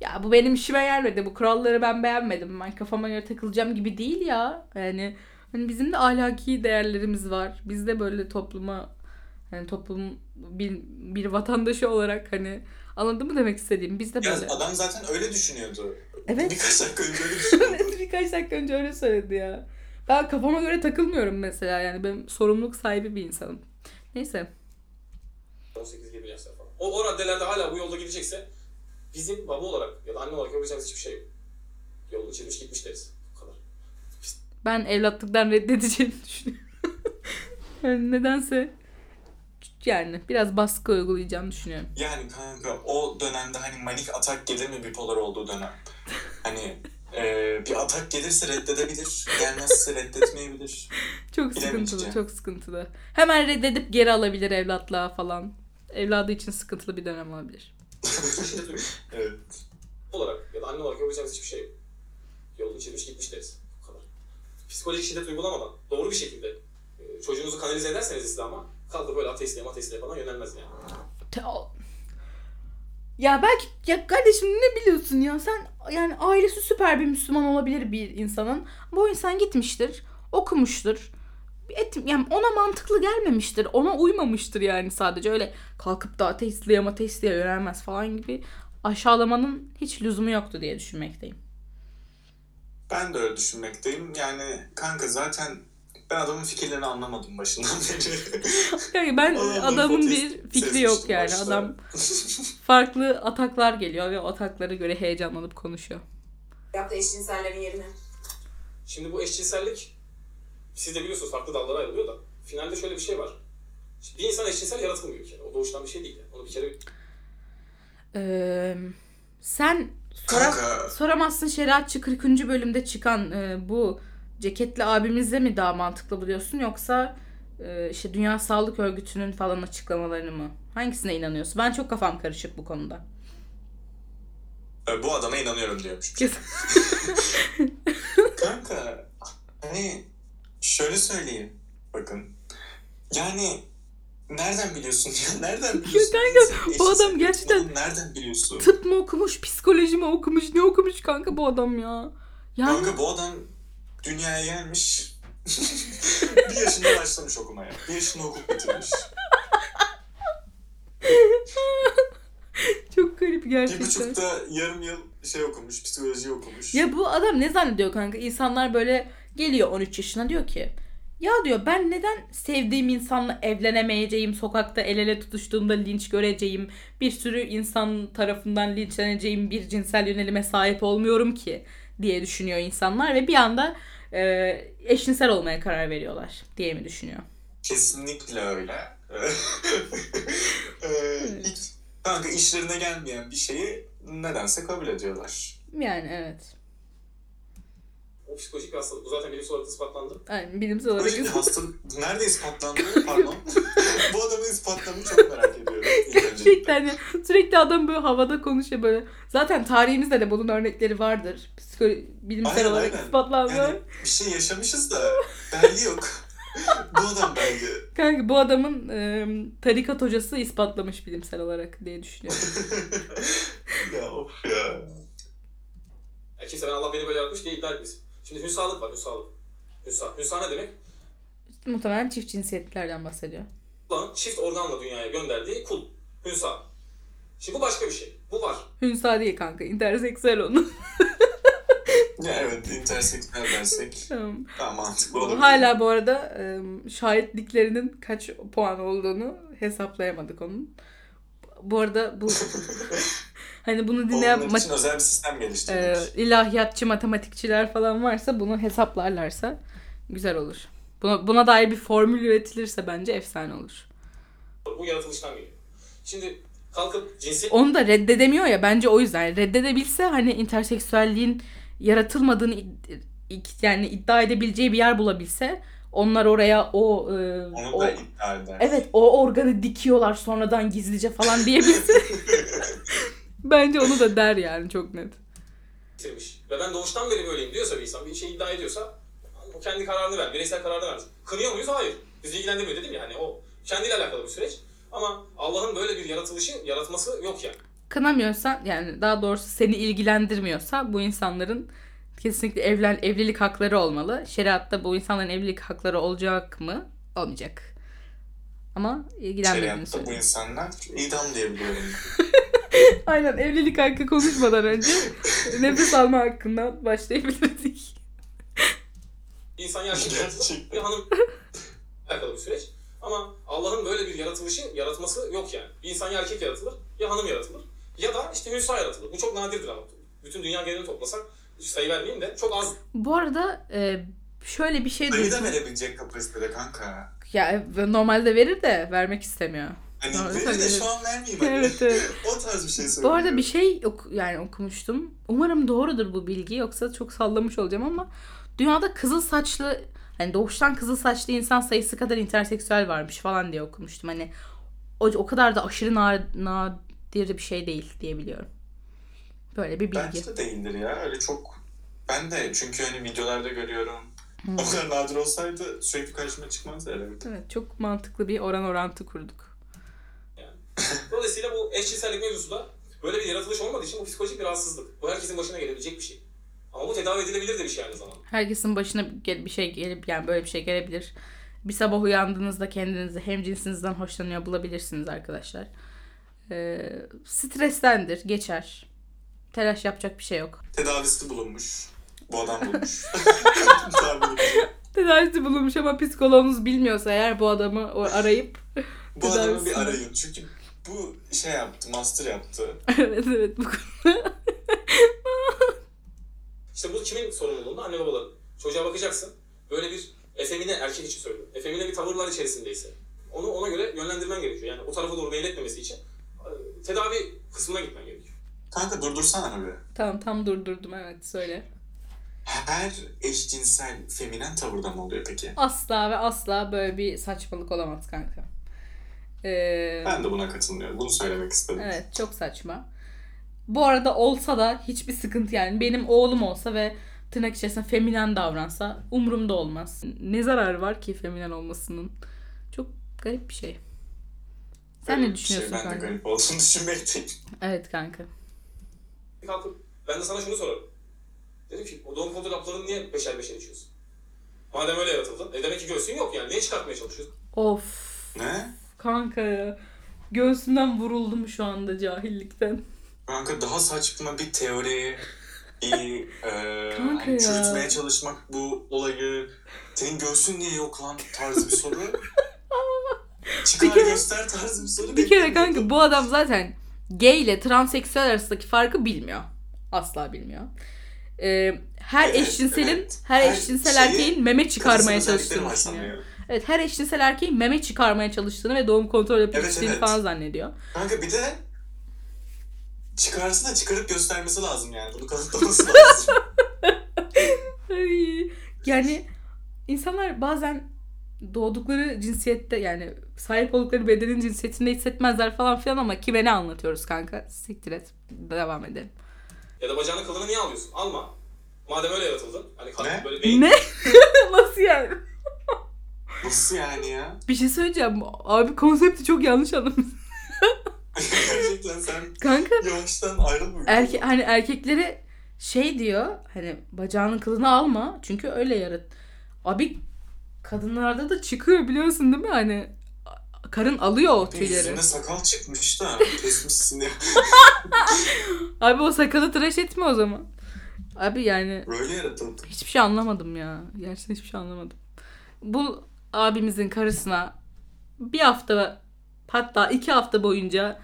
ya bu benim işime gelmedi. Bu kuralları ben beğenmedim. Ben kafama göre takılacağım gibi değil ya. Yani hani bizim de ahlaki değerlerimiz var. Biz de böyle topluma hani toplum bir, bir vatandaşı olarak hani anladın mı demek istediğim? Biz de Ya böyle. adam zaten öyle düşünüyordu. Evet. Birkaç dakika önce öyle düşünüyordu. Birkaç dakika önce öyle söyledi ya. Ben kafama göre takılmıyorum mesela yani ben sorumluluk sahibi bir insanım. Neyse. 18-20 yaşlar falan. O, o raddelerde hala bu yolda gidecekse bizim baba olarak ya da anne olarak yapacağımız hiçbir şey yok. Yolunu çizmiş gitmiş deriz. Ben evlatlıktan reddedeceğini düşünüyorum. yani nedense yani biraz baskı uygulayacağını düşünüyorum. Yani kanka o dönemde hani manik atak gelir mi bipolar olduğu dönem? Hani e, bir atak gelirse reddedebilir, gelmezse reddetmeyebilir. Çok sıkıntılı, çok sıkıntılı. Hemen reddedip geri alabilir evlatlığa falan. Evladı için sıkıntılı bir dönem olabilir. Evet. olarak ya da anne olarak yapacağımız hiçbir şey yok. Yolunu çizmiş gitmiş deriz. Psikolojik şiddet uygulamadan doğru bir şekilde e, çocuğunuzu kanalize ederseniz İslam'a kaldı böyle ateistliğe ateistliğe falan yönelmez yani. Ya belki ya kardeşim ne biliyorsun ya sen yani ailesi süper bir Müslüman olabilir bir insanın. Bu insan gitmiştir, okumuştur. Et, yani ona mantıklı gelmemiştir. Ona uymamıştır yani sadece öyle kalkıp da ateistliğe ateistliğe yönelmez falan gibi aşağılamanın hiç lüzumu yoktu diye düşünmekteyim. Ben de öyle düşünmekteyim. Yani kanka zaten ben adamın fikirlerini anlamadım başından beri. Yani ben Adamın bir fikri yok yani. başta. Adam farklı ataklar geliyor ve o ataklara göre heyecanlanıp konuşuyor. Yaptı eşcinsellerin yerine. Şimdi bu eşcinsellik siz de biliyorsunuz farklı dallara ayrılıyor da finalde şöyle bir şey var. Şimdi bir insan eşcinsel yaratılmıyor kere. O doğuştan bir şey değil. Yani. Onu bir kere Ee, sen sora- Kanka. soramazsın şeriatçı 40. bölümde çıkan e, bu ceketli abimizle mi daha mantıklı buluyorsun yoksa e, işte Dünya Sağlık Örgütü'nün falan açıklamalarını mı? Hangisine inanıyorsun? Ben çok kafam karışık bu konuda. E, bu adama inanıyorum diyormuş. Kanka hani şöyle söyleyeyim. Bakın. Yani nereden biliyorsun ya? Nereden biliyorsun? kanka, İnsanın bu adam gerçekten- olduğunu Nereden biliyorsun? Tıp mı okumuş, psikoloji mi okumuş, ne okumuş kanka bu adam ya? Yani Kanka bu adam dünyaya gelmiş. bir yaşında başlamış okumaya. Bir yaşında okul bitirmiş. çok garip Bir gerçekten. buçukta yarım yıl şey okumuş, psikoloji okumuş. Ya bu adam ne zannediyor kanka? İnsanlar böyle geliyor 13 yaşına diyor ki ya diyor ben neden sevdiğim insanla evlenemeyeceğim, sokakta el ele tutuştuğumda linç göreceğim, bir sürü insan tarafından linçleneceğim bir cinsel yönelime sahip olmuyorum ki diye düşünüyor insanlar ve bir anda e, eşcinsel olmaya karar veriyorlar diye mi düşünüyor? Kesinlikle öyle. Ee, hiç, kanka işlerine gelmeyen bir şeyi nedense kabul ediyorlar. Yani evet. O psikolojik bir hastalık. Bu zaten bilimsel olarak ispatlandı. Yani bilimsel olarak Psikolojik bir hastalık nerede ispatlandı? Pardon. Bu adamın ispatlarını çok merak ediyorum. Gerçekten ya. sürekli adam böyle havada konuşuyor böyle. Zaten tarihimizde de bunun örnekleri vardır. Psikolo- bilimsel Aynen, olarak aynen. ispatlandı. Yani bir şey yaşamışız da belge yok. Bu adam belge. Kanka bu adamın e, tarikat hocası ispatlamış bilimsel olarak diye düşünüyorum. ya of ya. Yani kimse ben Allah beni böyle yaratmış diye iddia etmesin. Şimdi hünsalık var hünsalık. Hünsa. Hünsa ne demek? Muhtemelen çift cinsiyetlerden bahsediyor. Allah'ın çift organla dünyaya gönderdiği kul. Hünsa. Şimdi bu başka bir şey. Bu var. Hünsa değil kanka. interseksüel onu. Ya evet interseksüel dersek Tamam. daha mantıklı olur. Hala bu arada e, şahitliklerinin kaç puan olduğunu hesaplayamadık onun. Bu arada bu hani bunu dinleyen Onlar için özel bir sistem e, geliştirilmiş. ilahiyatçı matematikçiler falan varsa bunu hesaplarlarsa güzel olur. Buna, buna dair bir formül üretilirse bence efsane olur. Bu yaratılıştan geliyor. Şimdi kalkıp cinsiyet Onu da reddedemiyor ya bence o yüzden. Reddedebilse hani interseksüelliğin yaratılmadığını yani iddia edebileceği bir yer bulabilse onlar oraya o, e, Onu o evet o organı dikiyorlar sonradan gizlice falan diyebilse bence onu da der yani çok net. getirmiş. Ve ben doğuştan beri böyleyim diyorsa bir insan, bir şey iddia ediyorsa o kendi kararını ver, bireysel kararını versin. Kınıyor muyuz? Hayır. Bizi ilgilendirmiyor dedim ya hani o kendiyle alakalı bir süreç. Ama Allah'ın böyle bir yaratılışı, yaratması yok yani. Kınamıyorsan yani daha doğrusu seni ilgilendirmiyorsa bu insanların kesinlikle evlen evlilik hakları olmalı. Şeriatta bu insanların evlilik hakları olacak mı? Olmayacak. Ama ilgilenmediğini Şeriatta bu insanlar idam diyebiliyorum. Aynen evlilik hakkı konuşmadan önce nefes alma hakkından başlayabilirdik. İnsan yaşlı bir hanım alakalı bir süreç. Ama Allah'ın böyle bir yaratılışı, yaratması yok yani. Bir insan ya erkek yaratılır, ya hanım yaratılır. Ya da işte Hüsa yaratılır. Bu çok nadirdir ama. Bütün dünya genelini toplasak, sayı vermeyeyim de çok az Bu arada e, şöyle bir şey Sayı da duydum. verebilecek kapasitede kanka. Ya e, normalde verir de vermek istemiyor. Hani Doğru verir de şu an vermeyeyim. Hani. Evet, evet. o tarz bir şey Bu söylüyorum. arada bir şey ok yani okumuştum. Umarım doğrudur bu bilgi yoksa çok sallamış olacağım ama dünyada kızıl saçlı hani doğuştan kızıl saçlı insan sayısı kadar interseksüel varmış falan diye okumuştum. Hani o, o kadar da aşırı na- nadir bir şey değil diye biliyorum. Böyle bir bilgi. Bence de değildir ya. Öyle çok... Ben de çünkü hani videolarda görüyorum. O kadar nadir olsaydı sürekli karşıma çıkmazdı herhalde. Evet çok mantıklı bir oran orantı kurduk. Dolayısıyla bu eşcinsellik mevzusu da böyle bir yaratılış olmadığı için bu psikolojik bir rahatsızlık. Bu herkesin başına gelebilecek bir şey. Ama bu tedavi edilebilir de bir şey aynı zamanda. Herkesin başına bir şey gelip yani böyle bir şey gelebilir. Bir sabah uyandığınızda kendinizi hem cinsinizden hoşlanıyor bulabilirsiniz arkadaşlar. Ee, strestendir, geçer. Telaş yapacak bir şey yok. Tedavisi bulunmuş. Bu adam bulmuş. Tedavisi bulunmuş ama psikoloğunuz bilmiyorsa eğer bu adamı arayıp Bu adamı Tedavisi. bir arayın. Çünkü bu şey yaptı, master yaptı. evet evet bu konuda. İşte bu kimin sorumluluğunda? Anne babaların. Çocuğa bakacaksın. Böyle bir efemine erkek için söylüyorum. Efemine bir tavırlar içerisindeyse. Onu ona göre yönlendirmen gerekiyor. Yani o tarafa doğru meyletmemesi için e, tedavi kısmına gitmen gerekiyor. Kanka durdursana bir. tamam tam durdurdum evet söyle. Her eşcinsel feminen tavırda mı oluyor peki? Asla ve asla böyle bir saçmalık olamaz kanka. Ee, Ben de buna katılmıyorum. Bunu söylemek istedim. Evet çok saçma. Bu arada olsa da hiçbir sıkıntı yani. Benim oğlum olsa ve tırnak içerisinde feminen davransa umurumda olmaz. Ne zararı var ki feminen olmasının? Çok garip bir şey. Sen Böyle ne bir düşünüyorsun şey, Ben de kanka? garip olduğunu düşünmekteyim. Evet kanka. Kalkıp ben de sana şunu sorarım. Dedim ki o doğum kontrol haplarını niye beşer beşer içiyorsun? Madem öyle yaratıldın. E demek ki göğsün yok yani. Niye çıkartmaya çalışıyorsun? Of Ne? Kanka ya. Göğsümden vuruldum şu anda cahillikten. Kanka daha saçma bir teori, bir e, hani çürütmeye çalışmak bu olayı. Senin göğsün niye yok lan tarzı bir soru. Çıkar Bir kere- göster tarzı bir soru. Bir kere kanka bu adam zaten gay ile transseksüel arasındaki farkı bilmiyor. Asla bilmiyor. Ee, her Evet, eşcinselin, evet. her, Her eşcinsel erkeğin meme çıkarmaya çalıştığını düşünüyor. Evet her eşcinsel erkeğin meme çıkarmaya çalıştığını ve doğum kontrol yapıp Evet, evet. falan zannediyor. Kanka bir de çıkarsa da çıkarıp göstermesi lazım yani. Bunu kanıtlaması lazım. Yani insanlar bazen doğdukları cinsiyette yani sahip oldukları bedenin cinsiyetinde hissetmezler falan filan ama kime ne anlatıyoruz kanka? Siktir et. Devam edelim. Ya da bacağının kılını niye alıyorsun? Alma. Madem öyle yaratıldın. Hani Ne? böyle beyin Ne? Nasıl yani? Nasıl yani ya? Bir şey söyleyeceğim. Abi konsepti çok yanlış anlamışsın. Gerçekten sen Kanka yavaştan ayrılmıyor. erke hani erkeklere şey diyor hani bacağının kılını alma çünkü öyle yarat. Abi kadınlarda da çıkıyor biliyorsun değil mi hani karın alıyor o tüyleri. Yüzünde sakal çıkmış da kesmişsin diye. Abi o sakalı tıraş etme o zaman. Abi yani Böyle yaratıldı. hiçbir şey anlamadım ya. Gerçekten hiçbir şey anlamadım. Bu abimizin karısına bir hafta hatta iki hafta boyunca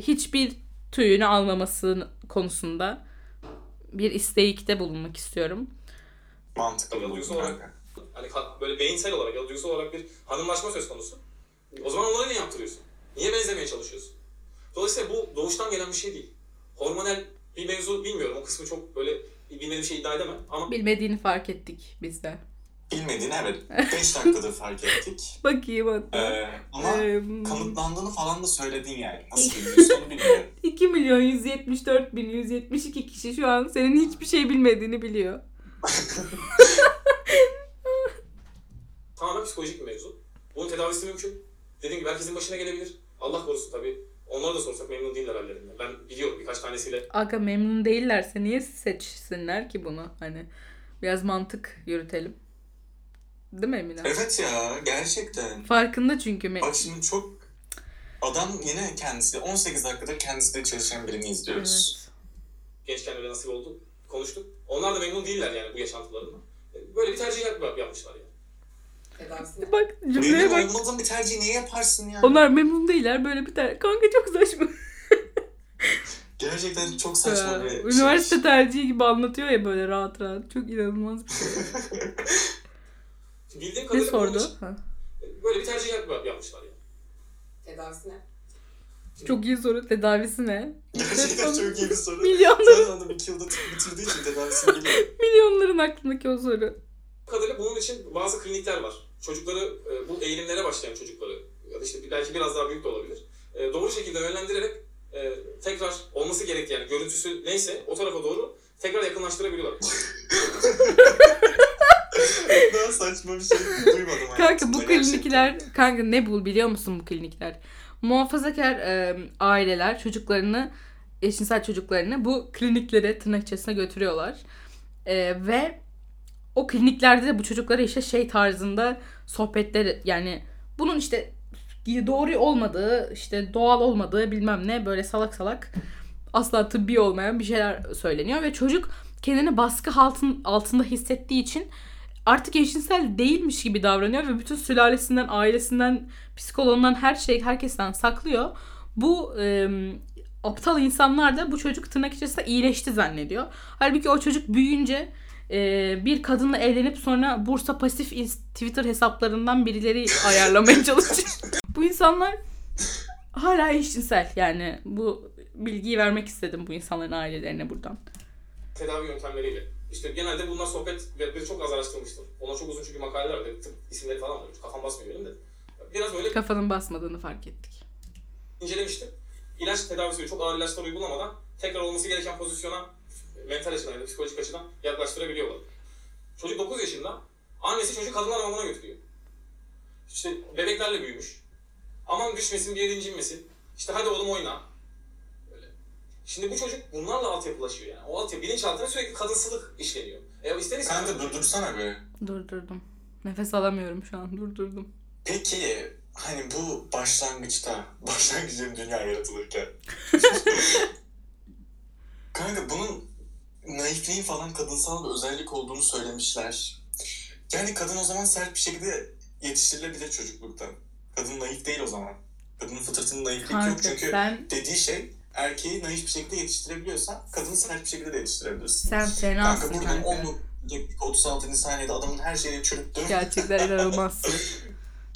hiçbir tüyünü almaması konusunda bir isteyikte bulunmak istiyorum. Mantıklı bu duygusal olarak. Hani böyle beyinsel olarak ya duygusal olarak bir hanımlaşma söz konusu. O zaman onları niye yaptırıyorsun? Niye benzemeye çalışıyorsun? Dolayısıyla bu doğuştan gelen bir şey değil. Hormonal bir mevzu bilmiyorum. O kısmı çok böyle bilmediğim bir şey iddia edemem. Ama Bilmediğini fark ettik biz de. Bilmediğini evet 5 dakikadır fark ettik. Bakayım hatta. Ee, ama Ee, kanıtlandığını falan da söyledin yani. Nasıl biliyorsun onu bilmiyorum. 2 milyon 174 bin 172 kişi şu an senin hiçbir şey bilmediğini biliyor. tamamen psikolojik bir mevzu. Bunun tedavisi mümkün. Dediğim gibi herkesin başına gelebilir. Allah korusun tabii. Onlara da sorsak memnun değiller hallerinden. Ben biliyorum birkaç tanesiyle Aga memnun değillerse niye seçsinler ki bunu? Hani biraz mantık yürütelim. Değil mi Emine? Evet ya gerçekten. Farkında çünkü. Me- Bak şimdi çok adam yine kendisi 18 dakikadır kendisiyle çalışan birini izliyoruz. Evet. gençken öyle nasip oldu. Konuştuk. Onlar da memnun değiller yani bu yaşantılarından. Böyle bir tercih yap- yapmışlar yani. Tedavisine. Bak cümleye Benim bak. olmadığım bir tercihi niye yaparsın ya? Onlar memnun değiller böyle bir tane. Kanka çok saçma. Gerçekten çok saçma bir şey. Üniversite tercihi gibi anlatıyor ya böyle rahat rahat. Çok inanılmaz bir şey. Bildiğim Ne kadarıyla bunun sordu? Ha. böyle bir tercih yap- yapmışlar yani. Tedavisine. Çok iyi soru. Tedavisi ne? Gerçekten çok iyi bir soru. Milyonların, Zaten adam 2 yılda bitirdiği için tedavisini biliyor. milyonların aklındaki o soru. Bu kadarıyla bunun için bazı klinikler var. Çocukları e, bu eğilimlere başlayan çocukları ya da işte belki biraz daha büyük de olabilir. e, doğru şekilde yönlendirerek e, tekrar olması gerektiği yani görüntüsü neyse o tarafa doğru tekrar yakınlaştırabiliyorlar. Daha saçma bir şey duymadım Kanka bu gerçekten. klinikler, kanka ne bul biliyor musun bu klinikler? Muhafazakar e, aileler çocuklarını, eşcinsel çocuklarını bu kliniklere tırnak içerisine götürüyorlar. E, ve o kliniklerde de bu çocuklara işte şey tarzında sohbetler yani bunun işte doğru olmadığı, işte doğal olmadığı bilmem ne böyle salak salak asla tıbbi olmayan bir şeyler söyleniyor ve çocuk kendini baskı altın, altında hissettiği için artık eşcinsel değilmiş gibi davranıyor ve bütün sülalesinden, ailesinden, psikoloğundan her şey herkesten saklıyor. Bu e, aptal insanlar da bu çocuk tırnak içerisinde iyileşti zannediyor. Halbuki o çocuk büyüyünce e, bir kadınla evlenip sonra Bursa Pasif Twitter hesaplarından birileri ayarlamaya çalışıyor. bu insanlar hala eşcinsel yani bu bilgiyi vermek istedim bu insanların ailelerine buradan. tedavi yöntemleriyle. İşte genelde bunlar sohbet ve bir çok az araştırmıştım. Ona çok uzun çünkü makaleler var. Tıp isimleri falan var. Kafam basmıyor benim de. Biraz öyle Kafanın basmadığını fark ettik. incelemiştim. İlaç tedavisi çok ağır ilaçlar uygulamadan tekrar olması gereken pozisyona mental açıdan ya da psikolojik açıdan yaklaştırabiliyorlar. Çocuk 9 yaşında. Annesi çocuğu kadınlar hamamına götürüyor. İşte bebeklerle büyümüş. Aman düşmesin bir yere incinmesin. İşte hadi oğlum oyna. Şimdi bu çocuk bunlarla altyapılaşıyor yani. O altyapı bilinçaltına sürekli kadınsılık işleniyor. E ister istemez. Sen de durdursana be. Durdurdum. Nefes alamıyorum şu an. Durdurdum. Peki hani bu başlangıçta, başlangıçta dünya yaratılırken. Kanka bunun naifliğin falan kadınsal bir özellik olduğunu söylemişler. Yani kadın o zaman sert bir şekilde yetiştirilebilir çocukluktan. Kadın naif değil o zaman. Kadının fıtratının naiflik yok Kanka çünkü sen dediği şey erkeği naif bir şekilde yetiştirebiliyorsan kadını sert bir şekilde de yetiştirebilirsin. sen fenasın Kanka buradan kanka. 10 36. saniyede adamın her şeyini çürüttü. Gerçekten inanılmazsın.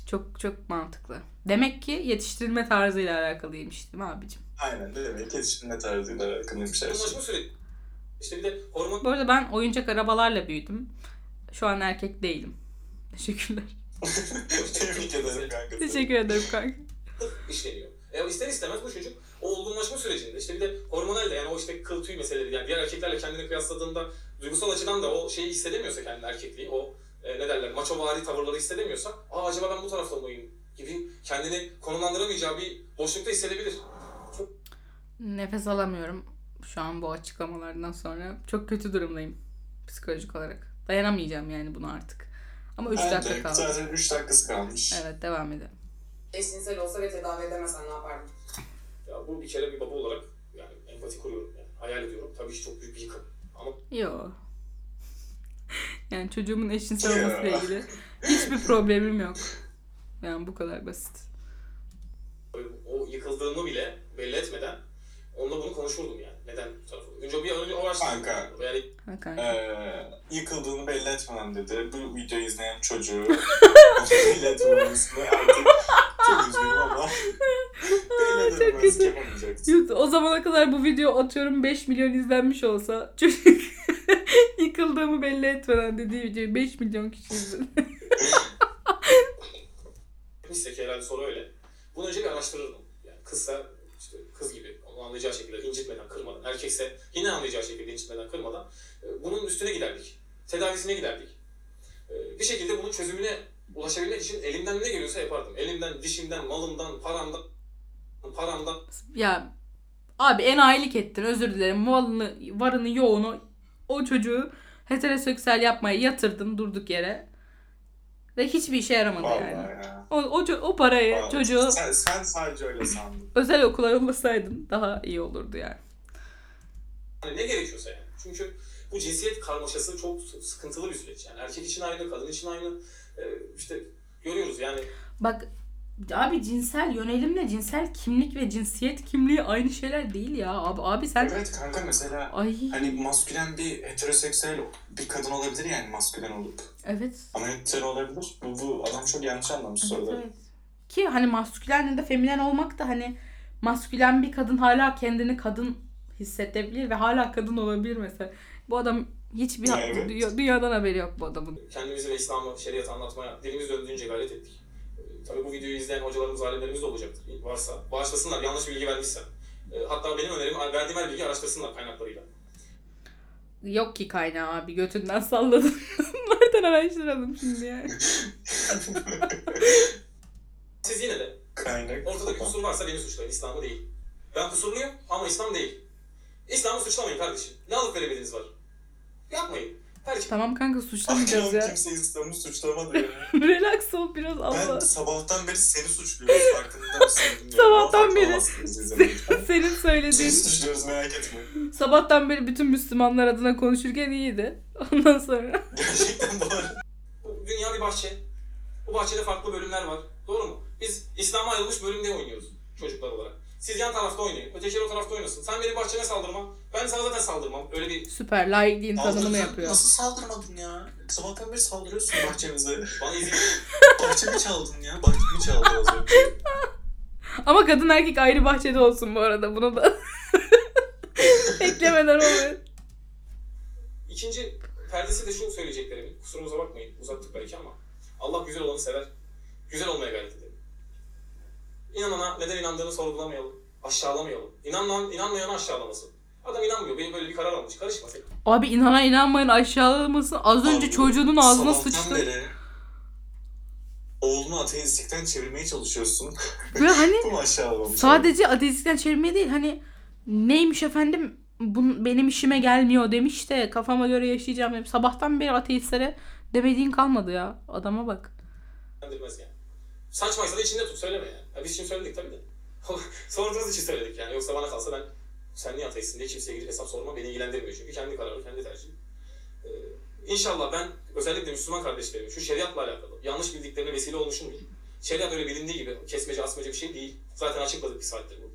Çok çok mantıklı. Demek ki yetiştirilme tarzıyla alakalıymış değil mi abicim? Aynen demek yetiştirme tarzıyla alakalıymış her şey. Bunlaşma süreci. İşte bir de hormon Bu arada ben oyuncak arabalarla büyüdüm. Şu an erkek değilim. Teşekkürler. Tebrik ederim kanka. Teşekkür ederim kanka. işleniyor. E ister istemez bu çocuk o olgunlaşma sürecinde işte bir de hormonal de yani o işte kıl tüy meseleleri yani diğer erkeklerle kendini kıyasladığında duygusal açıdan da o şeyi hissedemiyorsa kendini erkekliği o e, ne derler maço vari tavırları hissedemiyorsa aa acaba ben bu tarafta mıyım gibi kendini konumlandıramayacağı bir boşlukta hissedebilir. Nefes alamıyorum şu an bu açıklamalardan sonra. Çok kötü durumdayım psikolojik olarak. Dayanamayacağım yani bunu artık. Ama 3 dakika Bence kaldı. Zaten 3 dakikası kalmış. Evet devam edelim. Eşcinsel olsa ve tedavi edemesen ne yapardın? Ya bu bir kere bir baba olarak yani empati kuruyorum yani. Hayal ediyorum. Tabii ki çok büyük bir yıkım. Ama Yo. Yani çocuğumun eşcinsel olmasıyla ilgili hiçbir problemim yok. Yani bu kadar basit. o yıkıldığımı bile belli etmeden onunla bunu konuşurdum yani. Neden bu tarafı? Önce bir önce o araştırma. Kanka. Yani Ha kanka. Ee, yıkıldığını belli etmeden dedi. Bu videoyu izleyen çocuğu belli etmemesini artık çok üzgünüm ama belli Çok edememesi kötü. yapamayacaksın. YouTube- O zamana kadar bu video atıyorum 5 milyon izlenmiş olsa çocuk yıkıldığımı belli etmeden dediği videoyu 5 milyon kişi izledi. Neyse ki herhalde soru öyle. Bunu önce bir araştırırdım. Yani kızsa işte kız gibi onu anlayacağı şekilde incitmeden, kırmadan. Erkekse yine anlayacağı şekilde incitmeden, kırmadan. e, Bunun üstüne giderdik. Tedavisine giderdik. E, Bir şekilde bunun çözümüne ulaşabilmek için elimden ne geliyorsa yapardım. Elimden, dişimden, malımdan, paramdan, paramdan. Ya abi enayilik ettin özür dilerim. Malını, varını yoğunu o çocuğu heteroseksüel yapmaya yatırdın durduk yere. Ve hiçbir işe yaramadı Vallahi yani. ya. O, o, o parayı Vallahi. çocuğu Sen, sen sadece öyle sandın. özel okula yollasaydın daha iyi olurdu yani. Hani ne gerekiyorsa yani. Çünkü bu cinsiyet karmaşası çok sıkıntılı bir süreç. Yani erkek için aynı, kadın için aynı. E, işte görüyoruz yani Bak abi cinsel yönelimle cinsel kimlik ve cinsiyet kimliği aynı şeyler değil ya. Abi, abi sen... Evet kanka mesela Ay hani maskülen bir heteroseksüel bir kadın olabilir yani maskülen olup. evet. Ama hetero olabilir. Bu, bu adam çok yanlış anlamış Evet, soruları. evet. Ki hani maskülen ya da feminen olmak da hani maskülen bir kadın hala kendini kadın hissedebilir ve hala kadın olabilir mesela. Bu adam hiçbir Evet. dünya- dünyadan haberi yok bu adamın. kendimizi ve İslam'ı, şeriatı anlatmaya dilimiz döndüğünce gayret ettik. Tabii bu videoyu izleyen hocalarımız, alimlerimiz de olacaktır. Varsa bağışlasınlar yanlış bilgi vermişsem. Ee, Hatta benim önerim verdiğim her bilgi araştırsınlar kaynaklarıyla. Yok ki kaynağı abi götünden salladım. Nereden araştıralım şimdi yani. Siz yine de Kaynak. ortada bir kusur varsa beni suçlayın, İslam'ı değil. Ben kusurluyum ama İslam değil. İslam'ı suçlamayın kardeşim. Ne alıp veremediğiniz var? Yapmayın. Her Tamam kanka suçlamayacağız Akşam ya. kimse İslam'ı suçlamadı ya. Relax ol biraz Ben Allah. sabahtan beri seni suçluyoruz farkında mısın? bilmiyorum. Sabahtan beri. Senin Seni söylediğin suçluyoruz merak etme. sabahtan beri bütün Müslümanlar adına konuşurken iyiydi. Ondan sonra. Gerçekten doğru. Bu dünya bir bahçe. Bu bahçede farklı bölümler var. Doğru mu? Biz İslam'a ayrılmış bölümde oynuyoruz çocuklar olarak. Siz yan tarafta oynayın. Ötekiler o tarafta oynasın. Sen benim bahçeme saldırma. Ben sana zaten saldırmam. Öyle bir Süper laikliğin tanımını Saldırdın. yapıyor. Nasıl saldırmadın ya? Sabahtan beri saldırıyorsun bahçemize. bana izin Bahçemi çaldın ya. Bahçemi çaldın az önce. Ama kadın erkek ayrı bahçede olsun bu arada. Bunu da eklemeden oluyor. İkinci perdesi de şu söyleyeceklerimin. Kusurumuza bakmayın. Uzattık belki ama. Allah güzel olanı sever. Güzel olmaya gayret edelim. İnanana neden inandığını sorgulamayalım. Aşağılamayalım. İnanan, inanmayanı aşağılamasın. Adam inanmıyor. Benim böyle bir karar almış. Karışma sen. Abi inana inanmayın aşağılamasın. Az önce Abi, çocuğunun ağzına Sabahtan sıçtı. beri oğlunu ateistlikten çevirmeye çalışıyorsun. Ve hani Bu mu aşağılamamış? sadece ateistlikten çevirmeye değil hani neymiş efendim bun, benim işime gelmiyor demiş de kafama göre yaşayacağım demiş. Sabahtan beri ateistlere demediğin kalmadı ya. Adama bak. yani. Saçmaysa da içinde tut söyleme yani. Ya biz şimdi söyledik tabii de. Sorduğunuz için söyledik yani. Yoksa bana kalsa ben sen niye ateistsin diye kimseye gidip hesap sorma beni ilgilendirmiyor çünkü kendi kararı, kendi tercihi. Ee, inşallah ben özellikle Müslüman kardeşlerimi şu şeriatla alakalı yanlış bildiklerine vesile olmuşum muyum? Şeriat öyle bilindiği gibi kesmece asmacı bir şey değil. Zaten açıkladık bir saattir burada.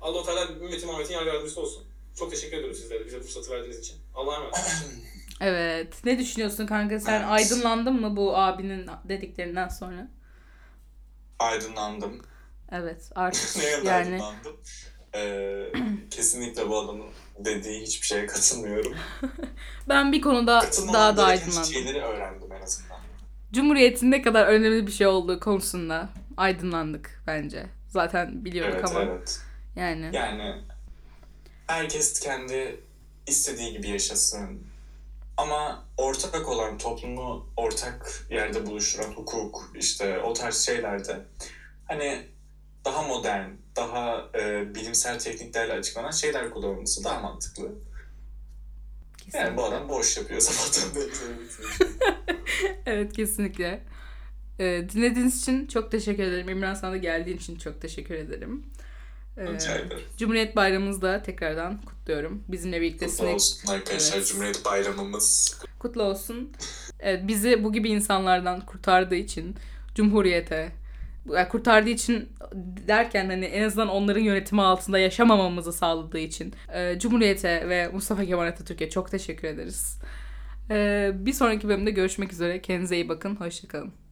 Allah-u Teala ümmeti Muhammed'in yar yardımcısı olsun. Çok teşekkür ediyorum sizlere bize bu fırsatı verdiğiniz için. Allah'a emanet. Evet. Ne düşünüyorsun kanka? Sen Evet. aydınlandın mı bu abinin dediklerinden sonra? Aydınlandım. Evet artık ne kadar yani aydınlandım. Ee, kesinlikle bu adamın dediği hiçbir şeye katılmıyorum. ben bir konuda daha da aydınlandım. şeyleri öğrendim en azından. Cumhuriyet'in ne kadar önemli bir şey olduğu konusunda aydınlandık bence. Zaten biliyorduk Evet ama evet. yani. Yani herkes kendi istediği gibi yaşasın. Ama ortak olan toplumu ortak yerde buluşturan hukuk işte o tarz şeylerde hani daha modern, daha e, bilimsel tekniklerle açıklanan şeyler kullanılması daha mantıklı. Yani Kesinlikle. bu adam boş yapıyor beri. Evet kesinlikle. Ee, dinlediğiniz için çok teşekkür ederim. İmran sana da geldiğin için çok teşekkür ederim. Ee, Rica ederim. Cumhuriyet Bayramımızı da tekrardan kutluyorum. Bizimle birlikte Kutlu sinek olsun arkadaşlar Evet. Cumhuriyet Bayramımız. kutlu olsun. Evet, bizi bu gibi insanlardan kurtardığı için Cumhuriyete yani kurtardığı için derken hani en azından onların yönetimi altında yaşamamamızı sağladığı için e, Cumhuriyete ve Mustafa Kemal Atatürk'e çok teşekkür ederiz. E, bir sonraki bölümde görüşmek üzere. Kendinize iyi bakın. Hoşçakalın.